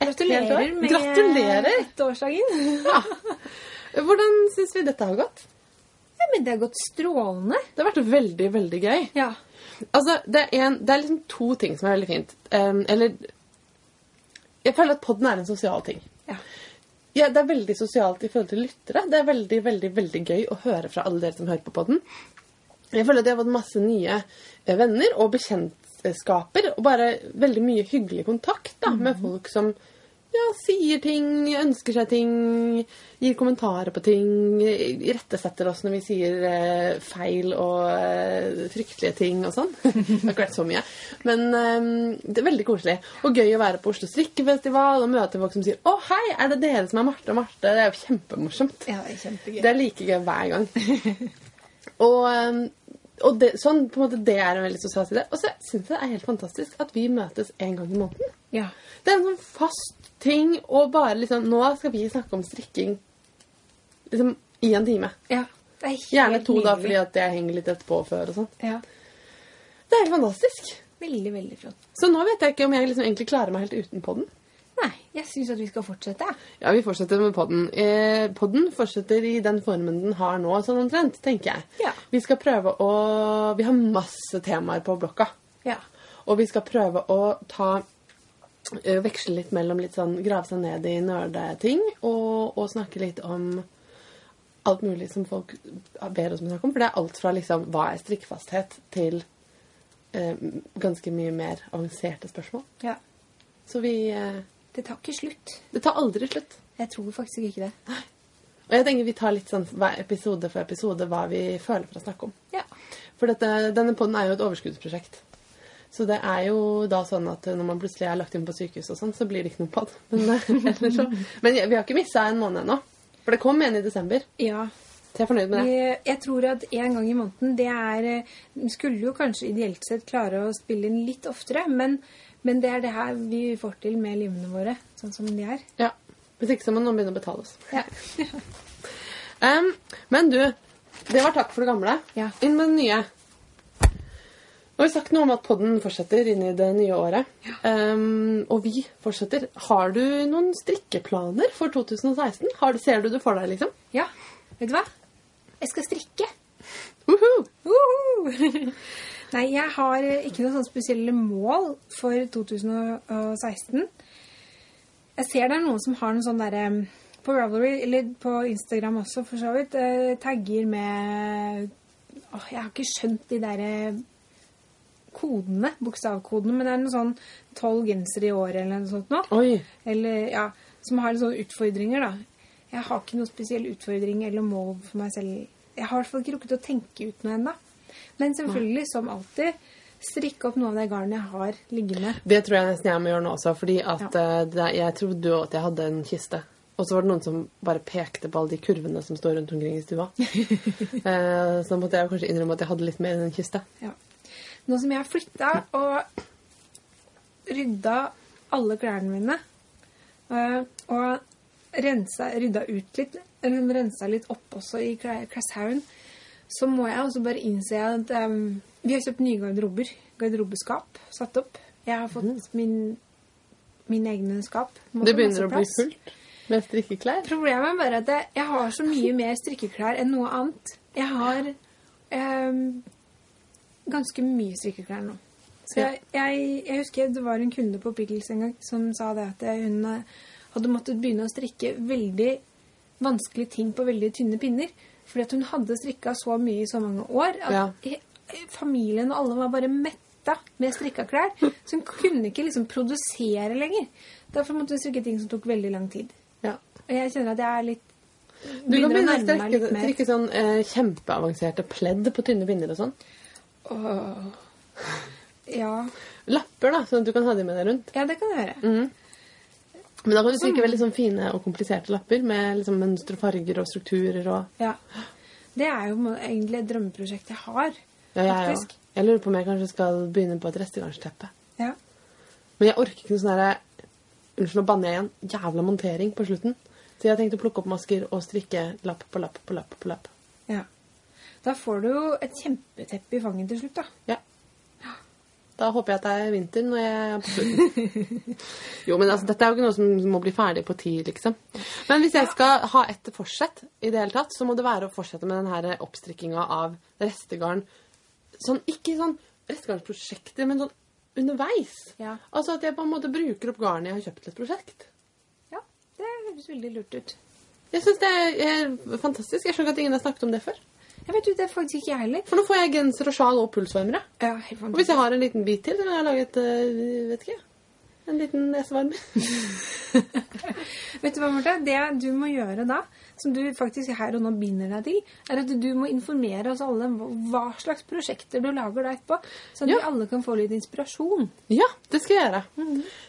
Speaker 2: Gratulerer med
Speaker 1: Gratulerer.
Speaker 2: ettårsdagen.
Speaker 1: Ja. Hvordan syns vi dette har gått?
Speaker 2: Ja, men det har gått strålende.
Speaker 1: Det har vært veldig, veldig gøy.
Speaker 2: Ja.
Speaker 1: Altså, det er, en, det er liksom to ting som er veldig fint. Um, eller Jeg føler at podden er en sosial ting.
Speaker 2: Ja.
Speaker 1: Ja, det er veldig sosialt i forhold til lyttere. Det er veldig, veldig, veldig gøy å høre fra alle dere som hører på podden. Jeg føler at jeg har fått masse nye eh, venner og bekjentskaper, og bare veldig mye hyggelig kontakt da, med folk som ja, sier ting, ønsker seg ting, gir kommentarer på ting, irettesetter oss når vi sier eh, feil og eh, fryktelige ting og sånn. det har ikke vært så mye. Men eh, det er veldig koselig. Og gøy å være på Oslo strikkefestival og møte folk som sier 'Å, hei, er det dere som er Marte og Marte?' Det er jo kjempemorsomt.
Speaker 2: Ja, det er kjempegøy.
Speaker 1: Det er like gøy hver gang. og um, og det, sånn, på en måte, det er en veldig sosial side. Og så syns jeg det er helt fantastisk at vi møtes en gang i måneden.
Speaker 2: Ja.
Speaker 1: Det er en sånn fast ting å bare liksom Nå skal vi snakke om strikking liksom i en time.
Speaker 2: ja. Er
Speaker 1: Gjerne to, da, fordi at jeg henger litt etterpå før og sånn.
Speaker 2: Ja.
Speaker 1: Det er helt fantastisk.
Speaker 2: Veldig, veldig flott.
Speaker 1: Så nå vet jeg ikke om jeg liksom egentlig klarer meg helt uten podden.
Speaker 2: Nei, jeg syns at vi skal fortsette.
Speaker 1: Ja, vi fortsetter med podden. Eh, podden fortsetter i den formen den har nå, sånn omtrent, tenker jeg.
Speaker 2: Ja.
Speaker 1: Vi skal prøve å Vi har masse temaer på blokka.
Speaker 2: Ja.
Speaker 1: Og vi skal prøve å ta Veksle litt mellom litt sånn Grave seg ned i nerdeting og, og snakke litt om alt mulig som folk ber oss om å snakke om. For det er alt fra liksom hva er strikkfasthet, til eh, ganske mye mer avanserte spørsmål.
Speaker 2: ja.
Speaker 1: Så vi eh,
Speaker 2: Det tar ikke slutt.
Speaker 1: Det tar aldri slutt.
Speaker 2: Jeg tror faktisk ikke det.
Speaker 1: Og jeg tenker vi tar litt sånn episode for episode hva vi føler for å snakke om.
Speaker 2: Ja.
Speaker 1: For dette, denne podden er jo et overskuddsprosjekt. Så det er jo da sånn at når man plutselig er lagt inn på sykehus og sånn, så blir det ikke noe podd. Men, eh, så- men vi har ikke missa en måned ennå. For det kom en i desember.
Speaker 2: ja.
Speaker 1: Så jeg er fornøyd med det.
Speaker 2: Jeg, jeg tror at en gang i måneden, det er eh, skulle jo kanskje ideelt sett klare å spille inn litt oftere, men, men det er det her vi får til med livene våre, sånn som de er.
Speaker 1: Ja. Hvis ikke så må noen begynne å betale oss.
Speaker 2: Ja.
Speaker 1: um, men du, det var takk for det gamle.
Speaker 2: Ja.
Speaker 1: Inn med det nye. Nå har vi sagt noe om at podden fortsetter inn i det nye året. Em, og vi fortsetter. Har du noen strikkeplaner for 2016? Har du, ser du det for deg, liksom?
Speaker 2: ja. Vet du hva? Jeg skal strikke.
Speaker 1: Woohoo!
Speaker 2: Woohoo! Nei, jeg har eh, ikke noen sånne spesielle mål for 2016. Jeg ser det er noen som har noen sånn derre På Ravelry, eller på Instagram også, for så vidt, eh, tagger med Åh, jeg har ikke skjønt de derre kodene, bokstavkodene, men det er noe sånn tolv gensere i året eller noe sånt nå.
Speaker 1: Oi.
Speaker 2: Eller, ja, som har litt sånne utfordringer, da. Jeg har ikke noen spesiell utfordring eller mål for meg selv. Jeg har i hvert fall ikke rukket å tenke ut noe ennå. Men selvfølgelig, som alltid, strikke opp noe av det garnet jeg har liggende.
Speaker 1: Det tror jeg nesten jeg må gjøre nå også, fordi at eh, det, jeg trodde jo at jeg hadde en kiste. Og så var det noen som bare pekte på alle de kurvene som står rundt omkring i stua. eh, så da måtte jeg kanskje innrømme at jeg hadde litt mer enn en kiste.
Speaker 2: Ja. Nå som jeg har flytta og rydda alle klærne mine, eh, og rensa, rydda ut litt, rensa litt opp også i kleshaugen, så må jeg også bare innse at um, vi har kjøpt nye garderober. Garderobeskap satt opp. Jeg har fått min, min egne skap.
Speaker 1: Det begynner å bli fullt med strikkeklær.
Speaker 2: Problemet er bare at jeg, jeg har så mye mer strikkeklær enn noe annet. Jeg har ehm, ganske mye strikkeklær nå. Så jeg, jeg, jeg husker det var en kunde på Pickles en gang som sa det at hun eh, hadde måttet begynne å strikke veldig vanskelige ting på veldig tynne pinner. Fordi at hun hadde strikka så mye i så mange år at
Speaker 1: Ja.
Speaker 2: familien og alle var bare metta med strikka klær. Så hun kunne ikke liksom produsere lenger. Derfor måtte hun strikke ting som tok veldig lang tid.
Speaker 1: Ja.
Speaker 2: Og jeg kjenner at jeg er litt
Speaker 1: Du kan begynne å strikke, strikke sånn eh, kjempeavanserte pledd på tynne pinner og sånn.
Speaker 2: Åh. Ja.
Speaker 1: Lapper, da, sånn at du kan ha dem med deg rundt.
Speaker 2: ja, det kan jeg gjøre.
Speaker 1: Mm. Men da kan du strikke veldig sånn fine og kompliserte lapper med liksom mønstre, farger og strukturer og
Speaker 2: Ja. Det er jo egentlig et drømmeprosjekt jeg har.
Speaker 1: Ja, jeg.
Speaker 2: Faktisk.
Speaker 1: Jeg lurer på om jeg kanskje skal begynne på et restegarnsteppe.
Speaker 2: Ja.
Speaker 1: Men jeg orker ikke noe sånn derre Unnskyld, nå banner jeg igjen. Jævla montering på slutten. Så jeg har tenkt å plukke opp masker og strikke lapp på lapp på lapp på lapp.
Speaker 2: Da får du jo et kjempeteppe i fanget til slutt, da.
Speaker 1: Ja. Da håper jeg at det er vinter når jeg er på slutten. jo, men altså, dette er jo ikke noe som må bli ferdig på tid, liksom. Men hvis jeg skal ha et forsett i det hele tatt, så må det være å fortsette med den her oppstrikkinga av restegarn. Sånn, ikke sånn restegarnsprosjekter, men sånn underveis.
Speaker 2: Ja.
Speaker 1: Altså at jeg på en måte bruker opp garnet jeg har kjøpt til et prosjekt.
Speaker 2: Ja, det høres veldig lurt ut.
Speaker 1: Jeg syns det er fantastisk. Jeg skjønner ikke at ingen har snakket om det før.
Speaker 2: Jeg vet jo, det er faktisk ikke jeg heller.
Speaker 1: For nå får jeg genser og sjal og pulsvarmere.
Speaker 2: Ja, helt
Speaker 1: Og hvis jeg har en liten bit til, så kan jeg lage et øh, vet ikke, En liten nesevarmer.
Speaker 2: Vet du hva, Marte? Det du må gjøre da, som du faktisk her og nå binder deg til, er at du må informere oss alle om hva slags prosjekter du lager da etterpå, så at
Speaker 1: Ja.
Speaker 2: vi alle kan få litt inspirasjon.
Speaker 1: Ja, det skal jeg gjøre.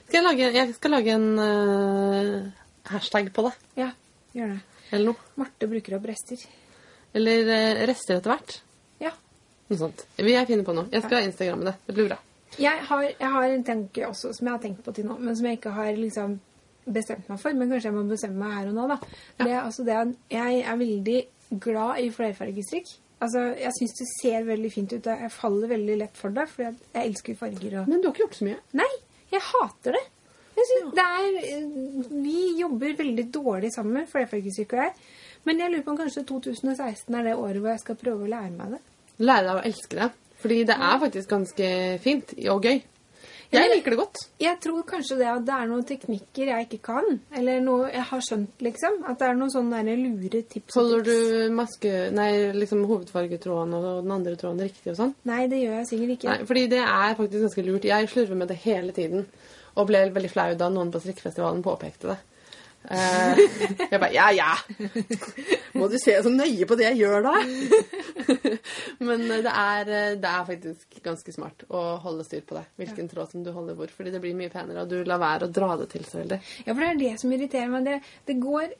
Speaker 1: Skal jeg, lage, jeg skal lage en uh, hashtag på det,
Speaker 2: Ja, gjør det.
Speaker 1: eller noe.
Speaker 2: Marte bruker opp rester.
Speaker 1: Eller eh, rester etter hvert.
Speaker 2: Ja.
Speaker 1: Noe sånt. Vi er fine på noe. Jeg skal instagramme det. Det blir bra.
Speaker 2: Jeg har, jeg har en tanke også, som jeg har tenkt på til nå, men som jeg ikke har liksom bestemt meg for. Men kanskje jeg må bestemme meg her og nå, da. Det er altså det at jeg er veldig glad i flerfargestrikk. Altså, jeg syns det ser veldig fint ut. Jeg faller veldig lett for det, for jeg elsker farger og
Speaker 1: Men du har ikke gjort så mye.
Speaker 2: Nei, jeg hater det. Jeg synes det er, eh, vi jobber veldig dårlig sammen, flerfargestrikk og jeg. Men jeg lurer på om kanskje 2016 er det året hvor jeg skal prøve å lære meg det.
Speaker 1: Lære deg å elske det. Fordi det er faktisk ganske fint og gøy. Jeg liker det godt.
Speaker 2: Jeg tror kanskje det at det er noen teknikker jeg ikke kan, eller noe jeg har skjønt, liksom. At det er noen sånne lure tips
Speaker 1: Holder du maske, nei, liksom hovedfargetråden og den andre tråden riktig og sånn?
Speaker 2: Nei, det gjør jeg sikkert ikke.
Speaker 1: Nei, fordi det er faktisk ganske lurt. Jeg slurver med det hele tiden. Og ble veldig flau da noen på strikkefestivalen påpekte det. Eh, jeg bare Ja, ja! Må du se så nøye på det jeg gjør, da? Men eh, det er, eh, det er faktisk ganske smart å holde styr på det. Hvilken tråd som du holder hvor. Fordi det blir mye penere, og du lar være å dra det til så veldig.
Speaker 2: Ja, for det er det som irriterer meg. Det, det går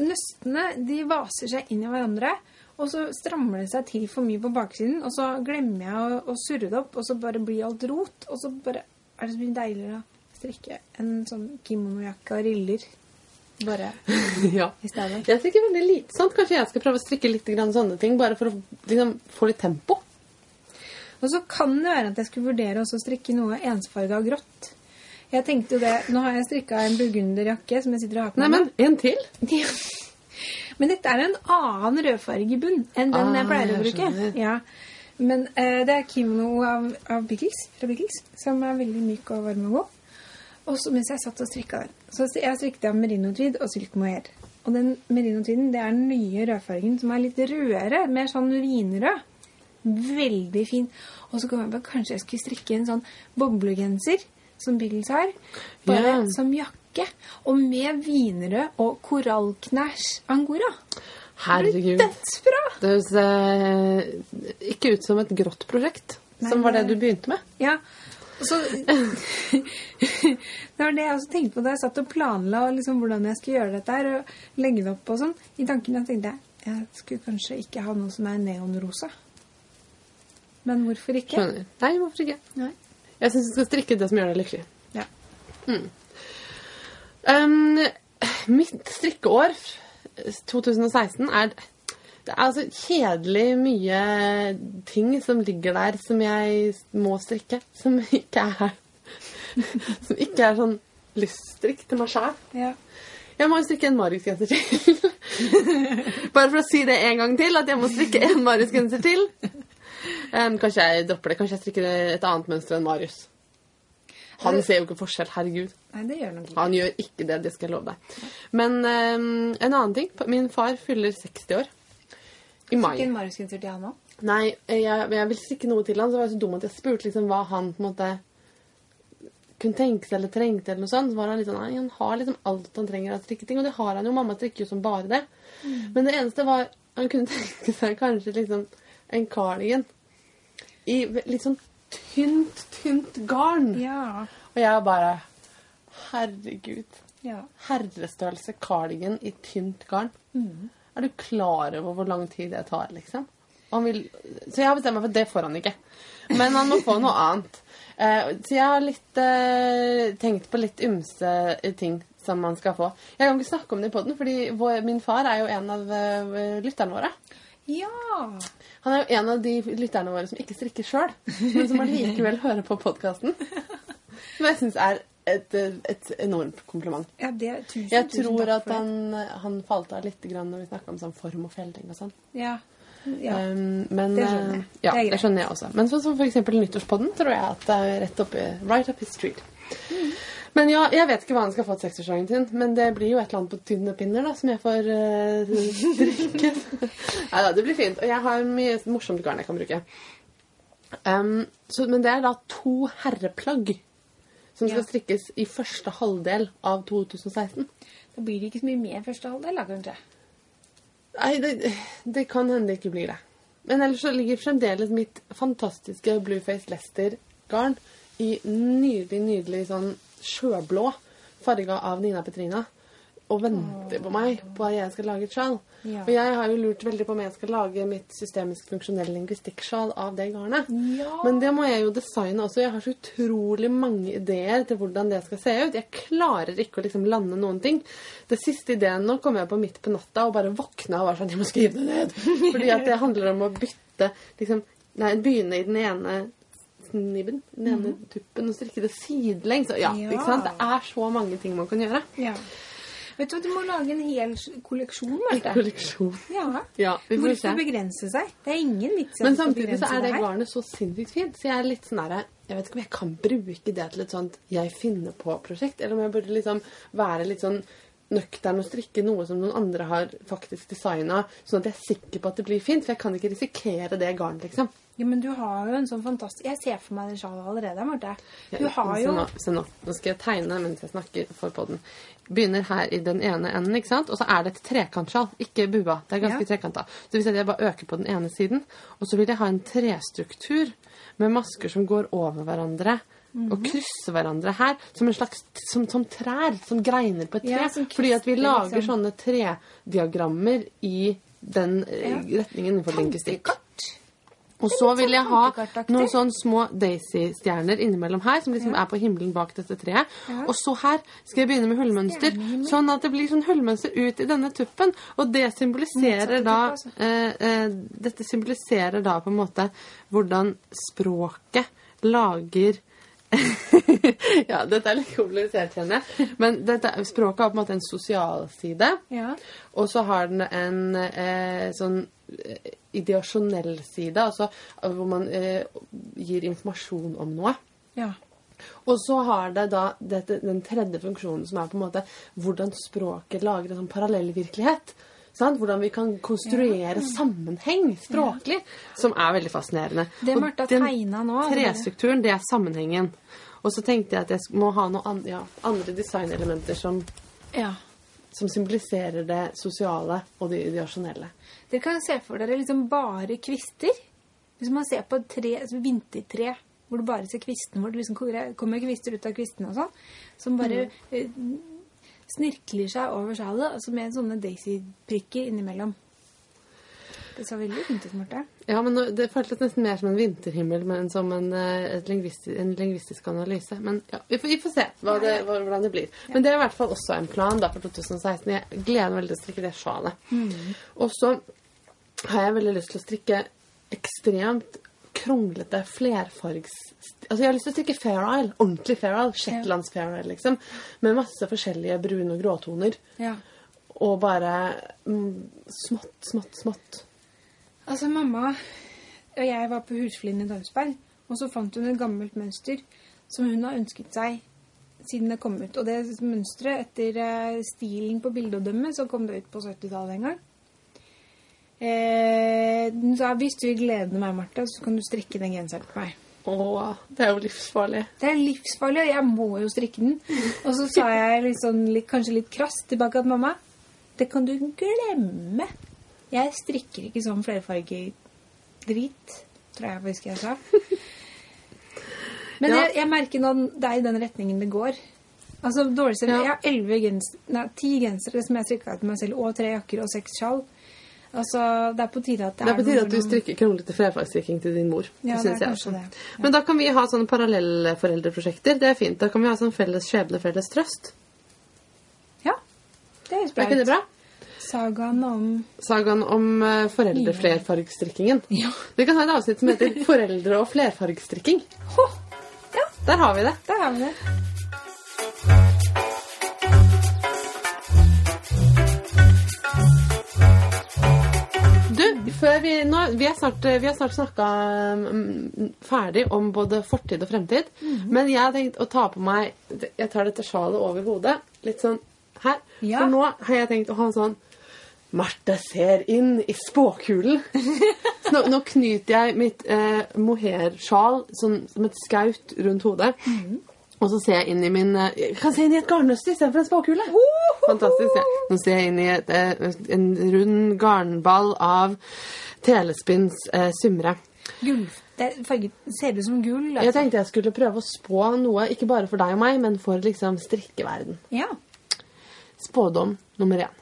Speaker 2: Nøstene de vaser seg inn i hverandre, og så strammer det seg til for mye på baksiden, og så glemmer jeg å, å surre det opp, og så bare blir alt rot, og så bare er det så mye deiligere å strikke en sånn kimonojakke og riller. Bare
Speaker 1: ja.
Speaker 2: i stedet.
Speaker 1: Jeg strikker veldig lite sånt. Kanskje jeg skal prøve å strikke litt grann sånne ting, bare for å liksom, få litt tempo.
Speaker 2: Og så kan det være at jeg skulle vurdere å strikke noe ensfarga grått. Jeg tenkte jo det, Nå har jeg strikka en burgunderjakke som jeg sitter og har på meg.
Speaker 1: Nei, men en til?
Speaker 2: Ja. Men dette er en annen rødfarge i bunn enn den jeg
Speaker 1: Ah,
Speaker 2: pleier å
Speaker 1: jeg
Speaker 2: bruke. Ja. Men uh, det er kimono av, av Biggles, fra Biggles, som er veldig myk og varm og god. Og så mens jeg satt og strikka den, så jeg strikket av merino tweed og silk mohair. Og den merino tweeden, det er den nye rødfargen som er litt rødere, mer sånn vinrød. Veldig fin. Og så kom jeg på at kanskje jeg skulle strikke en sånn boblegenser som Biggles har, bare
Speaker 1: yeah.
Speaker 2: som jakke. Og med vinrød og korallknæsj angora.
Speaker 1: Herregud.
Speaker 2: Dødsbra!
Speaker 1: Det høres eh, ikke ut som et grått prosjekt,
Speaker 2: Nei,
Speaker 1: som var det- du begynte med.
Speaker 2: Ja. Så Det var det jeg også tenkte på da jeg satt og planla liksom, hvordan jeg skulle gjøre dette her, og legge det opp og sånn. I tankene tenkte jeg jeg skulle kanskje ikke ha noe som er neonrosa. Men hvorfor ikke?
Speaker 1: Skjønner. Nei, hvorfor ikke?
Speaker 2: Nei.
Speaker 1: Jeg syns du skal strikke det som gjør deg lykkelig.
Speaker 2: Ja.
Speaker 1: Um, mitt strikkeår, 2016, er Det er altså kjedelig mye ting som ligger der som jeg må strikke. Som ikke er Som ikke er sånn lyststrikk til meg sjæl.
Speaker 2: Ja.
Speaker 1: Jeg må jo strikke en Marius-genser til. Bare for å si det en gang til, at jeg må strikke en Marius-genser til. Um, kanskje jeg dropper det. Kanskje jeg strikker et annet mønster enn Marius. Han ser jo ikke forskjell. Herregud.
Speaker 2: Nei, det gjør nok ikke.
Speaker 1: Han gjør ikke det, det skal jeg love deg. Men um, en annen ting. Min far fyller 60 år. I mai.
Speaker 2: Ikke en Marius-genser til han òg?
Speaker 1: Nei, jeg, jeg ville strikke noe til han, så var jeg så dum at jeg spurte liksom hva han på en måte kunne tenke seg eller trengte, eller noe sånt. Så var han litt sånn Nei, han har liksom alt han trenger av strikketing, og det har han jo. Mamma strikker jo som bare det. Men det eneste var Han kunne tenke seg kanskje liksom en cardigan i litt sånn tynt, tynt garn.
Speaker 2: Ja.
Speaker 1: Og jeg bare Herregud.
Speaker 2: ja.
Speaker 1: Herrestørrelse cardigan i tynt garn. Er du klar over hvor lang tid det tar, liksom? Han vil, så jeg har bestemt meg for at det får han ikke. Men han må få noe annet. Eh, så jeg har litt eh, tenkt på litt ymse ting som man skal få. Jeg kan ikke snakke om det i poden, fordi vår, min far er jo en av uh, lytterne våre.
Speaker 2: ja.
Speaker 1: Han er jo en av de lytterne våre som ikke strikker sjøl, men som allikevel hører på podkasten. Som jeg syns er et, et enormt kompliment.
Speaker 2: Ja, det, tusen,
Speaker 1: Jeg tror at han, han falt av litt grann når vi snakka om sånn form og felling og sånn.
Speaker 2: Ja. ja.
Speaker 1: Um, men,
Speaker 2: det skjønner jeg.
Speaker 1: Ja,
Speaker 2: Det
Speaker 1: det, skjønner jeg også. Men sånn som for eksempel nyttårspodden tror jeg at det er rett oppi, right up his street.
Speaker 2: Mm.
Speaker 1: Men ja, jeg vet ikke hva han skal få til seksårsdagen sin, men det blir jo et eller annet på tynne pinner da, som jeg får uh, drikke. Nei da, det blir fint. Og jeg har mye morsomt garn jeg kan bruke. Um, så, men det er da to herreplagg som skal strikkes i første halvdel av 2016.
Speaker 2: Da blir det ikke så mye mer første halvdel, da, kanskje.
Speaker 1: Nei, det, det kan hende det ikke blir det. Men ellers så ligger fremdeles mitt fantastiske Blueface Lester-garn i nydelig, nydelig sånn sjøblå, farga av Nina Petrina, og venter på meg på at jeg skal lage et sjal.
Speaker 2: Ja.
Speaker 1: Og jeg har jo lurt veldig på om jeg skal lage mitt systemisk funksjonelle lingvistikksjal av det garnet.
Speaker 2: Ja.
Speaker 1: Men det må jeg jo designe også. Jeg har så utrolig mange ideer til hvordan det skal se ut. Jeg klarer ikke å liksom lande noen ting. Det siste ideen nå kom jeg på midt på natta og bare våkna og var sånn Jeg må skrive det ned. Fordi at det handler om å bytte liksom Nei, begynne i den ene snibben, den ene tuppen, og strikke det sidelengs. Ja,
Speaker 2: Ja.
Speaker 1: ikke sant? Det er så mange ting man kan gjøre.
Speaker 2: Ja. Vet du hva, du må lage en hel kolleksjon, Marte.
Speaker 1: Kolleksjon.
Speaker 2: Ja.
Speaker 1: Ja, vi får.
Speaker 2: Hvorfor begrense seg? Det er ingen vits i
Speaker 1: Men
Speaker 2: begrense du Men
Speaker 1: samtidig så er det garnet så sinnssykt fint, så jeg er litt sånn herre Jeg vet ikke om jeg kan bruke det til et sånt jeg finner på-prosjekt, eller om jeg burde liksom være litt sånn nøktern og strikke noe som noen andre har faktisk designa, sånn at jeg er sikker på at det blir fint, for jeg kan ikke risikere det garnet, liksom.
Speaker 2: Ja, men du har jo en sånn fantastisk Jeg ser for meg den sjalen allerede, Marte. Du
Speaker 1: Ja,
Speaker 2: har jo
Speaker 1: nå, se nå. Nå skal jeg tegne mens jeg snakker for podden. Begynner her i den ene enden, ikke sant? Og så er det et trekantsjal, ikke bua. Det er ganske
Speaker 2: Ja.
Speaker 1: trekanta. Så hvis jeg bare øker på den ene siden, og så vil jeg ha en trestruktur med masker som går over hverandre.
Speaker 2: Mhm.
Speaker 1: Og krysser hverandre her, som en slags som, som trær. Som greiner på et tre.
Speaker 2: Ja, krysser,
Speaker 1: fordi at vi lager
Speaker 2: liksom.
Speaker 1: sånne trediagrammer i den eh,
Speaker 2: Ja.
Speaker 1: retningen innenfor lingvistikk. Og så vil
Speaker 2: sånn
Speaker 1: jeg ha noen sånne små Daisy-stjerner innimellom her, som liksom er på himmelen bak dette treet. Og så her skal jeg begynne med hullmønster, sånn at det blir sånn hullmønster ut i denne tuppen. Og det symboliserer da
Speaker 2: altså.
Speaker 1: eh, eh, Dette symboliserer da på en måte hvordan språket lager ja, dette er litt komplisert, kjenner jeg. Men dette, språket har på en måte en sosial side.
Speaker 2: Ja.
Speaker 1: Og så har den en eh, sånn ideasjonell side, altså eh, hvor man eh, gir informasjon om noe.
Speaker 2: ja.
Speaker 1: Og så har det da dette, den tredje funksjonen, som er på en måte hvordan språket lager en sånn parallellvirkelighet. Sant? Hvordan vi kan konstruere sammenheng språklig, som er veldig fascinerende.
Speaker 2: Det Martha tegna nå
Speaker 1: Trestrukturen, det er sammenhengen. Og så tenkte jeg at jeg må ha noen an ja, andre designelementer som,
Speaker 2: ja.
Speaker 1: Som symboliserer det sosiale og det ideasjonelle.
Speaker 2: Dere kan se for dere liksom bare kvister. Hvis man ser på et tre, et vintertre hvor du bare ser kvisten, hvor det liksom kommer kvister ut av kvistene og sånn, som bare mm. snirkler seg over sjalet, altså med sånne daisy-prikker innimellom. Det så veldig fint ut, Marte.
Speaker 1: Ja, men Det føltes nesten mer som en vinterhimmel men som en, eh, et lingvisti, en lingvistisk analyse. Men ja, vi får, vi får se hva det, hva, hvordan det blir. Men det er i hvert fall også en plan da for 2016. Jeg gleder meg veldig til å strikke det sjalet. Og så har jeg veldig lyst til å strikke ekstremt kronglete flerfargs... Altså Jeg har lyst til å strikke Fair Isle. Ordentlig Fair Isle. Shetlands Fair Isle, liksom. Med masse forskjellige brune og gråtoner.
Speaker 2: Ja.
Speaker 1: Og bare mm, smått, smått, smått.
Speaker 2: Altså, mamma og jeg var på Husfliden i Tønsberg, og så fant hun et gammelt mønster som hun har ønsket seg siden det kom ut. Og det mønsteret, etter eh, stilen på bildet å dømme, så kom det ut på 70-tallet en gang. Eh, sa, hvis du vil glede meg, Martha, så kan du strikke den genseren på meg.
Speaker 1: Åh, det er jo livsfarlig.
Speaker 2: Det er livsfarlig, og jeg må jo strikke den. Og så sa jeg litt sånn, litt, kanskje litt krast tilbake at mamma, det kan du glemme. Jeg strikker ikke sånn flerfargedrit, tror jeg faktisk jeg sa. Men
Speaker 1: Ja.
Speaker 2: jeg, jeg merker nå det er i den retningen det går. Altså dårligste,
Speaker 1: Ja.
Speaker 2: Jeg har 11 gens, nei, 10 gensere som jeg strikka til meg selv, og tre jakker og seks sjal. Altså, det er på tide at det,
Speaker 1: Det er på tide at du strikker kronglete flerfargsstrikking til din mor.
Speaker 2: Ja, det
Speaker 1: synes
Speaker 2: er
Speaker 1: jeg
Speaker 2: kanskje
Speaker 1: også.
Speaker 2: det. Ja.
Speaker 1: Men da kan vi ha sånne parallellforeldreprosjekter. Det er fint. Da kan vi ha sånn felles skjebne, felles trøst.
Speaker 2: Ja, det høres bra
Speaker 1: Er ikke det
Speaker 2: ut.
Speaker 1: bra?
Speaker 2: Sagaen om
Speaker 1: Sagaen om uh, foreldreflerfargstrikkingen.
Speaker 2: Ja.
Speaker 1: Vi kan ha et avsnitt som heter 'Foreldre og flerfargstrikking'.
Speaker 2: Oh, Ja,
Speaker 1: Der har vi det.
Speaker 2: der har vi det.
Speaker 1: Du, før vi, nå, vi har snart, vi har snart snakka um, ferdig om både fortid og fremtid.
Speaker 2: Mhm.
Speaker 1: Men jeg har tenkt å ta på meg Jeg tar dette sjalet over hodet. Litt sånn her.
Speaker 2: Ja.
Speaker 1: For nå har jeg tenkt å ha en sånn Marte ser inn i spåkulen. Så nå, nå knyter jeg mitt eh, mohair-sjal som, som et skaut rundt hodet.
Speaker 2: Mhm.
Speaker 1: Og så ser jeg inn i min eh, Jeg kan se inn i et garnnøste istedenfor en spåkule. Fantastisk. Ja. Nå ser jeg inn i et, eh, en rund garnball av telespinns eh, sumre.
Speaker 2: Gull. Det farget, ser ut som gull.
Speaker 1: Jeg
Speaker 2: Altså.
Speaker 1: tenkte jeg skulle prøve å spå noe, ikke bare for deg og meg, men for liksom strikkeverden.
Speaker 2: Ja.
Speaker 1: Spådom nummer én.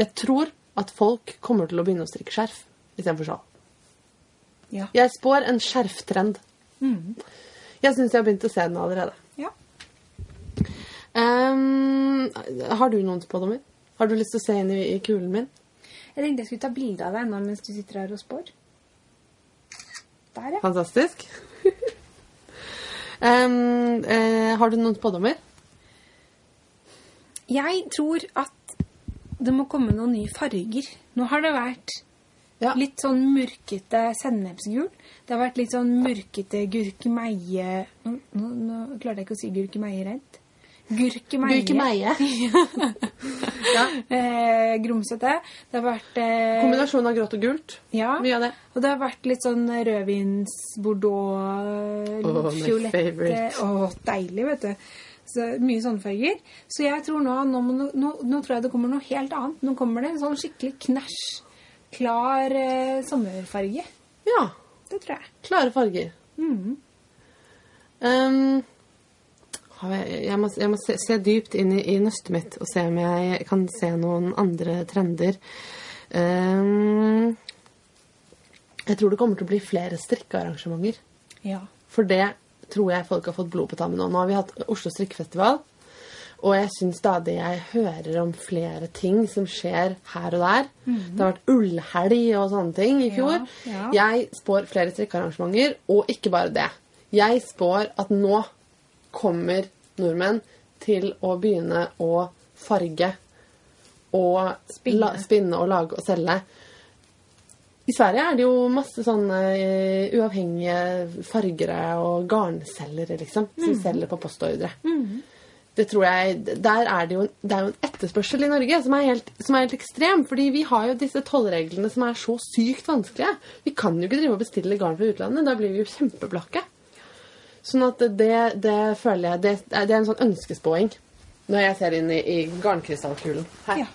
Speaker 1: Jeg tror at folk kommer til å begynne å strikke skjerf istedenfor sjal.
Speaker 2: Ja.
Speaker 1: Jeg spår en skjerftrend. Jeg syns jeg har begynt å se den allerede.
Speaker 2: ja.
Speaker 1: Um, har du noen spådommer? Har du lyst til å se inn i, i kulen min?
Speaker 2: Jeg tenkte jeg skulle ta bilde av deg nå mens du sitter her og spår. Der, ja.
Speaker 1: Fantastisk. um, uh, har du noen spådommer?
Speaker 2: Jeg tror at det må komme noen nye farger. Nå har det vært
Speaker 1: Ja.
Speaker 2: litt sånn mørkete sennepsgul. Det har vært litt sånn mørkete gurkemeie Nå, nå, nå klarte jeg ikke å si gurkemeie rent. Gurkemeie.
Speaker 1: Gurkemeie. ja.
Speaker 2: Eh, grumsete. Det har vært eh,
Speaker 1: Kombinasjon av grått og gult.
Speaker 2: Ja.
Speaker 1: Mye av det.
Speaker 2: Og det har vært litt sånn rødvins-bordeaux,
Speaker 1: Åh,
Speaker 2: fiolette
Speaker 1: favorite.
Speaker 2: Å, deilig, vet du. Mye sånne farger. Så jeg tror nå, nå, nå, nå tror jeg det kommer noe helt annet. Nå kommer det en sånn skikkelig knæsj, klar eh, sommerfarge.
Speaker 1: Ja.
Speaker 2: Det tror jeg.
Speaker 1: Klare farger. Mm. Um, jeg må, jeg må se, se dypt inn i, i nøstet mitt og se om jeg kan se noen andre trender. Um, jeg tror det kommer til å bli flere strikkearrangementer.
Speaker 2: Ja.
Speaker 1: For det tror jeg folk har fått blod på tammen nå. Nå har vi hatt Oslo strikkefestival. Og jeg syns stadig jeg hører om flere ting som skjer her og der. Det har vært ullhelg og sånne ting i fjor.
Speaker 2: Ja, ja.
Speaker 1: Jeg spår flere strikkearrangementer, og ikke bare det. Jeg spår at nå kommer nordmenn til å begynne å farge og
Speaker 2: Spinne.
Speaker 1: La, spinne og lage og selge. I Sverige er det jo masse sånne eh, uavhengige fargere og garnselgere, liksom, som selger på postordre. Det tror jeg, Der er det jo, det er jo en etterspørsel i Norge som er, helt, som er helt ekstrem. fordi vi har jo disse tollreglene som er så sykt vanskelige. Vi kan jo ikke drive og bestille garn fra utlandet. Da blir vi jo kjempeblakke. Sånn at det, det føler jeg det, det er en sånn ønskespåing når jeg ser inn i, i garnkrystallkulen her.
Speaker 2: Ja.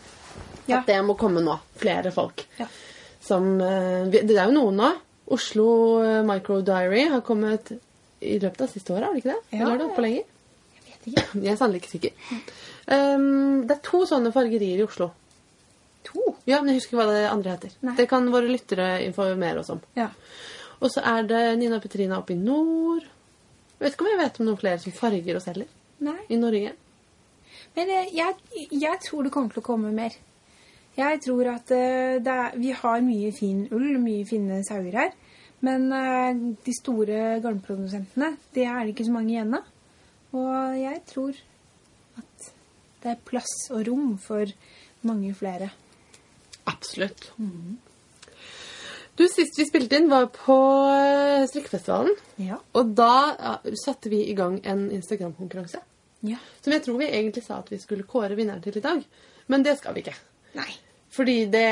Speaker 2: Ja.
Speaker 1: At det må komme nå. Flere folk.
Speaker 2: Ja.
Speaker 1: Som eh, Det er jo noen nå. Oslo eh, Micro Diary har kommet i løpet av siste året, har det ikke det?
Speaker 2: Ja,
Speaker 1: Eller er det
Speaker 2: ja.
Speaker 1: lenger?
Speaker 2: Jeg vet ikke.
Speaker 1: Jeg er sannelig ikke sikker. Um, det er to sånne fargerier i Oslo.
Speaker 2: To?
Speaker 1: Ja, men jeg husker ikke hva det andre heter.
Speaker 2: Nei.
Speaker 1: Det kan våre lyttere informere oss om.
Speaker 2: Ja.
Speaker 1: Og så er det Nina Petrina oppe i nord. Jeg vet ikke om jeg vet om noen flere som farger og selger
Speaker 2: Nei.
Speaker 1: i Norge.
Speaker 2: Men eh, jeg, jeg tror det kommer til å komme mer. Jeg tror at eh, det er, vi har mye fin ull, mye fine sauer her. Men eh, de store garnprodusentene, det er det ikke så mange igjen av. Og jeg tror at det er plass og rom for mange flere.
Speaker 1: Absolutt. Du, Sist vi spilte inn, var på eh, strikkefestivalen.
Speaker 2: Ja.
Speaker 1: Og da satte vi i gang en Instagram-konkurranse.
Speaker 2: Ja.
Speaker 1: Som jeg tror vi egentlig sa at vi skulle kåre vinneren til i dag. Men det skal vi ikke.
Speaker 2: Nei.
Speaker 1: Fordi det,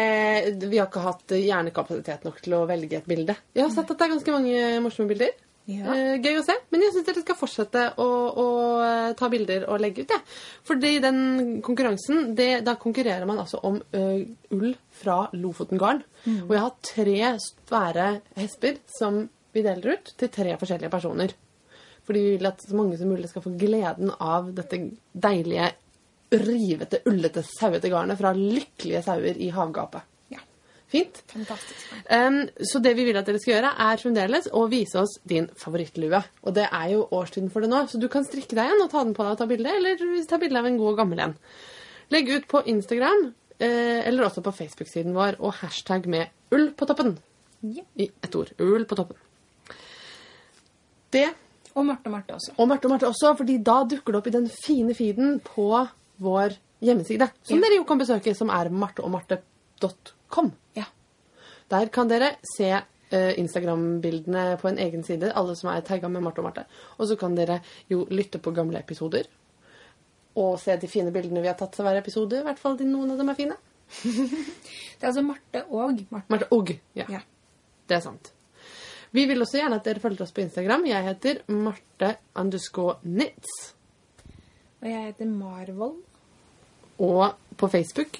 Speaker 1: vi har ikke hatt hjernekapasitet nok til å velge et bilde. Jeg har sett at det er ganske mange morsomme bilder.
Speaker 2: Ja.
Speaker 1: Eh, gøy å se. Men jeg syns dere skal fortsette å, å eh, ta bilder og legge ut det. Fordi den konkurransen, det, da konkurrerer man altså om eh, ull fra Lofoten Garn. Og jeg har tre svære hesper som vi deler ut til tre forskjellige personer. Fordi vi vil at så mange som mulig skal få gleden av dette deilige, rivete, ullete, sauete garnet fra lykkelige sauer i havgapet.
Speaker 2: Ja.
Speaker 1: Fint?
Speaker 2: Fantastisk.
Speaker 1: Um, så det vi vil at dere skal gjøre, er fremdeles å vise oss din favorittlue. Og det er jo årstiden for det nå, så du kan strikke deg en og ta den på deg og ta bilde, eller ta bilde av en god og gammel en. Legg ut på Instagram, eh, eller også på Facebook-siden vår, og hashtag med ull på toppen.
Speaker 2: Ja.
Speaker 1: I ett ord. Ull på toppen. Det,
Speaker 2: Og Marte og Marte også.
Speaker 1: og Marte og Marte også, fordi da dukker det opp i den fine feeden på vår hjemmeside, som
Speaker 2: Ja.
Speaker 1: dere jo kan besøke, som er marteogmarte.com.
Speaker 2: Ja.
Speaker 1: Der kan dere se uh, Instagram-bildene på en egen side, alle som er tagga med Marte og Marte. Og så kan dere jo lytte på gamle episoder. Og se de fine bildene vi har tatt til hver episode. I hvert fall de, noen av dem er fine.
Speaker 2: Det er altså Marte og Marte.
Speaker 1: Marte og. Ja,
Speaker 2: Ja.
Speaker 1: det er sant. Vi vil også gjerne at dere følger oss på Instagram. Jeg heter Marte underscore knits.
Speaker 2: Og jeg heter Marvold.
Speaker 1: Og på Facebook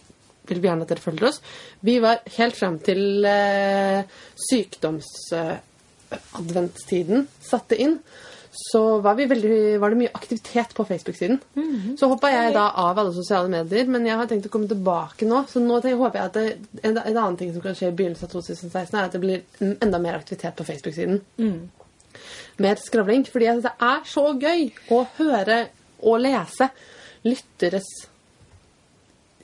Speaker 1: vil vi gjerne at dere følger oss. Vi var helt frem til eh, sykdomsadventstiden satte inn, så var, vi veldig, var det mye aktivitet på Facebook-siden. Så hoppa jeg da av alle sosiale medier, men jeg har tenkt å komme tilbake nå. Så nå tenker, håper jeg at det, en, en annen ting som kan skje i begynnelsen av 2016, er at det blir enda mer aktivitet på Facebook-siden. Mer skravling. Fordi jeg synes det er så gøy å høre og lese lytteres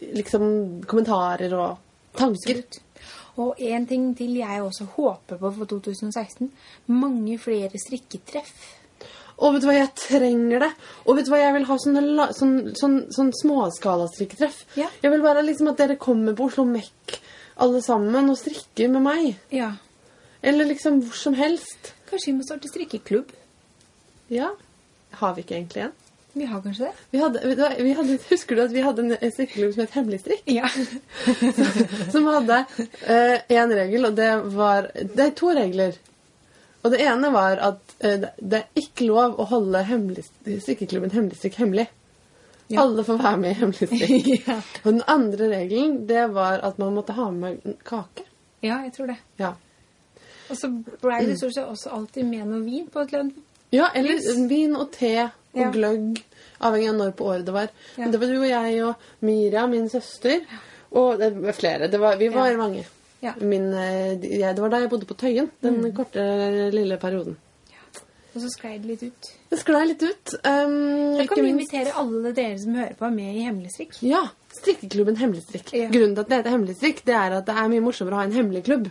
Speaker 1: liksom kommentarer og tanker.
Speaker 2: Absolutt. Og en ting til jeg også håper på for 2016. Mange flere strikketreff.
Speaker 1: Og vet du hva, jeg trenger det. Og vet du hva, jeg vil ha sånne, la- sånn, sånn, sånn småskalastrikketreff.
Speaker 2: Ja.
Speaker 1: Jeg vil bare liksom at dere kommer på Oslo Mek alle sammen og strikker med meg.
Speaker 2: Ja.
Speaker 1: Eller liksom hvor som helst.
Speaker 2: Kanskje vi må starte strikkeklubb?
Speaker 1: Ja. Har vi ikke egentlig en?
Speaker 2: Vi har kanskje det?
Speaker 1: Vi hadde, vi hadde, husker du at vi hadde en en strikkeklubb som het Hemmelig strikk?
Speaker 2: Ja.
Speaker 1: Som hadde én regel, og det var Det er to regler. Og det ene var at uh, det- det er ikke lov å holde hemmelig, strikkeklubben Hemmelig strikk hemmelig.
Speaker 2: Ja.
Speaker 1: Alle får være med i Hemmelig strikk.
Speaker 2: ja.
Speaker 1: Og den andre regelen, det var at man måtte ha med kake.
Speaker 2: ja, jeg tror det.
Speaker 1: Ja.
Speaker 2: Og så ble det stort sett også alltid med noe vin på et eller annet.
Speaker 1: Ja, eller
Speaker 2: Yes.
Speaker 1: vin og te og
Speaker 2: Ja.
Speaker 1: gløgg, avhengig av når på året det var.
Speaker 2: Ja.
Speaker 1: Men det var du og jeg og Miriam, min søster, og det var flere. Det var, vi var mange.
Speaker 2: Ja.
Speaker 1: Min, eh, jeg, det var da jeg bodde på Tøyen, den
Speaker 2: Mm.
Speaker 1: korte, lille perioden.
Speaker 2: Og så sklei det litt ut.
Speaker 1: Det sklei litt ut. Um,
Speaker 2: Da kan vi invitere alle dere som hører på, med i Hemmelig strikk.
Speaker 1: Ja, strikkeklubben Hemmelig strikk.
Speaker 2: Ja.
Speaker 1: Grunnen til at det heter Hemmelig strikk, det er at det er mye morsommere å ha en hemmelig klubb.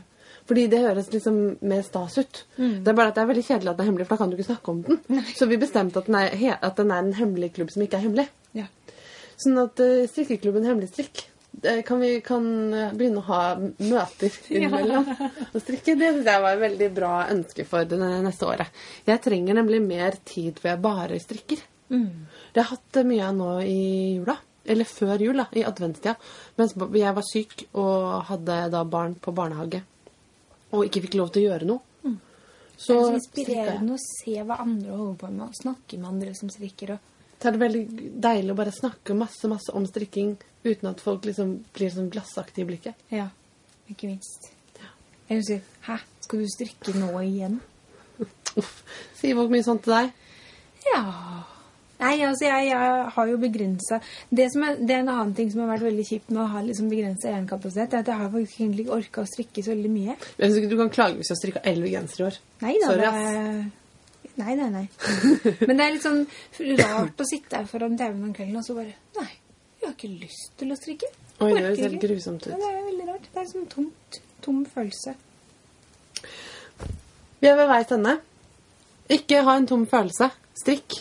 Speaker 1: Fordi det høres liksom mer stas ut.
Speaker 2: Mm.
Speaker 1: Det er bare at det er veldig kjedelig at den er hemmelig, for da kan du ikke snakke om den. Så vi bestemte at den, er, at den er en hemmelig klubb som ikke er hemmelig.
Speaker 2: Ja.
Speaker 1: Sånn at uh, strikkeklubben Hemmelig strikk kan vi kan eh, begynne å ha møter innimellom og strikke. Det synes jeg var et veldig bra ønske for det neste året. Jeg trenger nemlig mer tid hvor jeg bare strikker.
Speaker 2: Mm.
Speaker 1: Det har jeg hatt mye av nå i jula. Eller før jul, da, i adventstida. Mens jeg var syk og hadde da barn på barnehage. Og ikke fikk lov til å gjøre noe.
Speaker 2: Mm.
Speaker 1: Så
Speaker 2: det er så inspirerende å se hva andre holder på med, og snakke med andre som strikker. Og...
Speaker 1: Så er det veldig deilig å bare snakke masse masse om strikking uten at folk liksom blir sånn glassaktige i blikket.
Speaker 2: Ja, ikke minst. Eller sier 'Hæ, skal du strikke nå igjen?'
Speaker 1: Uff. Sier folk mye sånt til deg?
Speaker 2: Ja Nei, altså, jeg, jeg har jo begrensa det, er- det er en annen ting som har vært veldig kjipt med å ha liksom begrensa jernkapasitet, er at jeg har faktisk egentlig ikke orka å strikke så veldig mye.
Speaker 1: Jeg synes ikke du kan klage hvis du har strikka elleve gensere i år.
Speaker 2: Nei da.
Speaker 1: Sorry, ass.
Speaker 2: er- Nei, nei, nei. Men det er litt sånn rart å sitte her foran TV-en om kvelden og så bare Nei, jeg har ikke lyst til å strikke.
Speaker 1: Oi, det høres helt grusomt ut.
Speaker 2: Ja, det er veldig rart. Det er en sånn tomt, tom følelse.
Speaker 1: Vi er ved veis ende. Ikke ha en tom følelse. Strikk.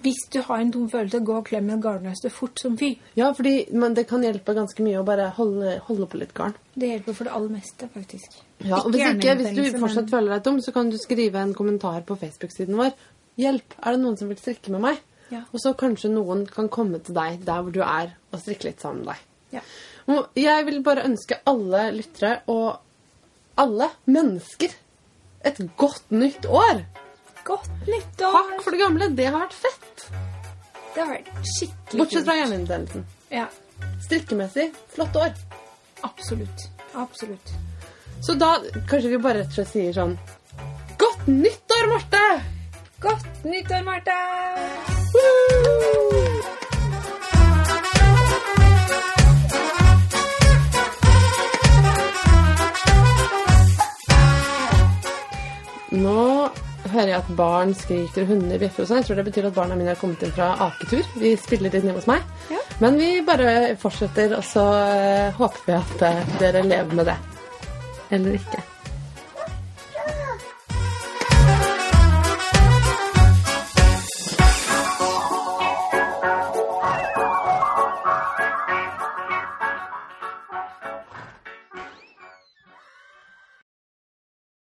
Speaker 2: Hvis du har en tom følelse, gå og klem en garnnøste fort som fy.
Speaker 1: Ja, fordi men det kan hjelpe ganske mye å bare holde, holde på litt garn.
Speaker 2: Det hjelper for det aller meste, faktisk.
Speaker 1: Ja, og hvis, ikke, hvis du fortsatt
Speaker 2: men-
Speaker 1: føler deg tom, så kan du skrive en kommentar på Facebook-siden vår. Hjelp! Er det noen som vil strikke med meg?
Speaker 2: Ja.
Speaker 1: Og så kanskje noen kan komme til deg der hvor du er, og strikke litt sammen med deg.
Speaker 2: Ja.
Speaker 1: Jeg vil bare ønske alle lyttere og alle mennesker et godt nytt år!
Speaker 2: Godt nyttår!
Speaker 1: Takk for det gamle. Det har vært fett.
Speaker 2: Det har vært skikkelig
Speaker 1: Bortsett fra
Speaker 2: kult.
Speaker 1: hjernehinnebetennelsen.
Speaker 2: Ja,
Speaker 1: Strikkemessig flott år.
Speaker 2: absolutt. Absolutt.
Speaker 1: Så da kanskje vi bare rett og slett sier sånn Godt nyttår, Marte!
Speaker 2: Godt nyttår, Marte!
Speaker 1: Woo! Nå hører jeg at barn skriker, hunder bjeffer og sånn. Jeg tror det betyr at barna mine har kommet inn fra aketur. De spiller litt hjemme hos meg.
Speaker 2: Ja.
Speaker 1: Men vi bare fortsetter, og så eh, håper vi at eh, dere lever med det. Eller ikke.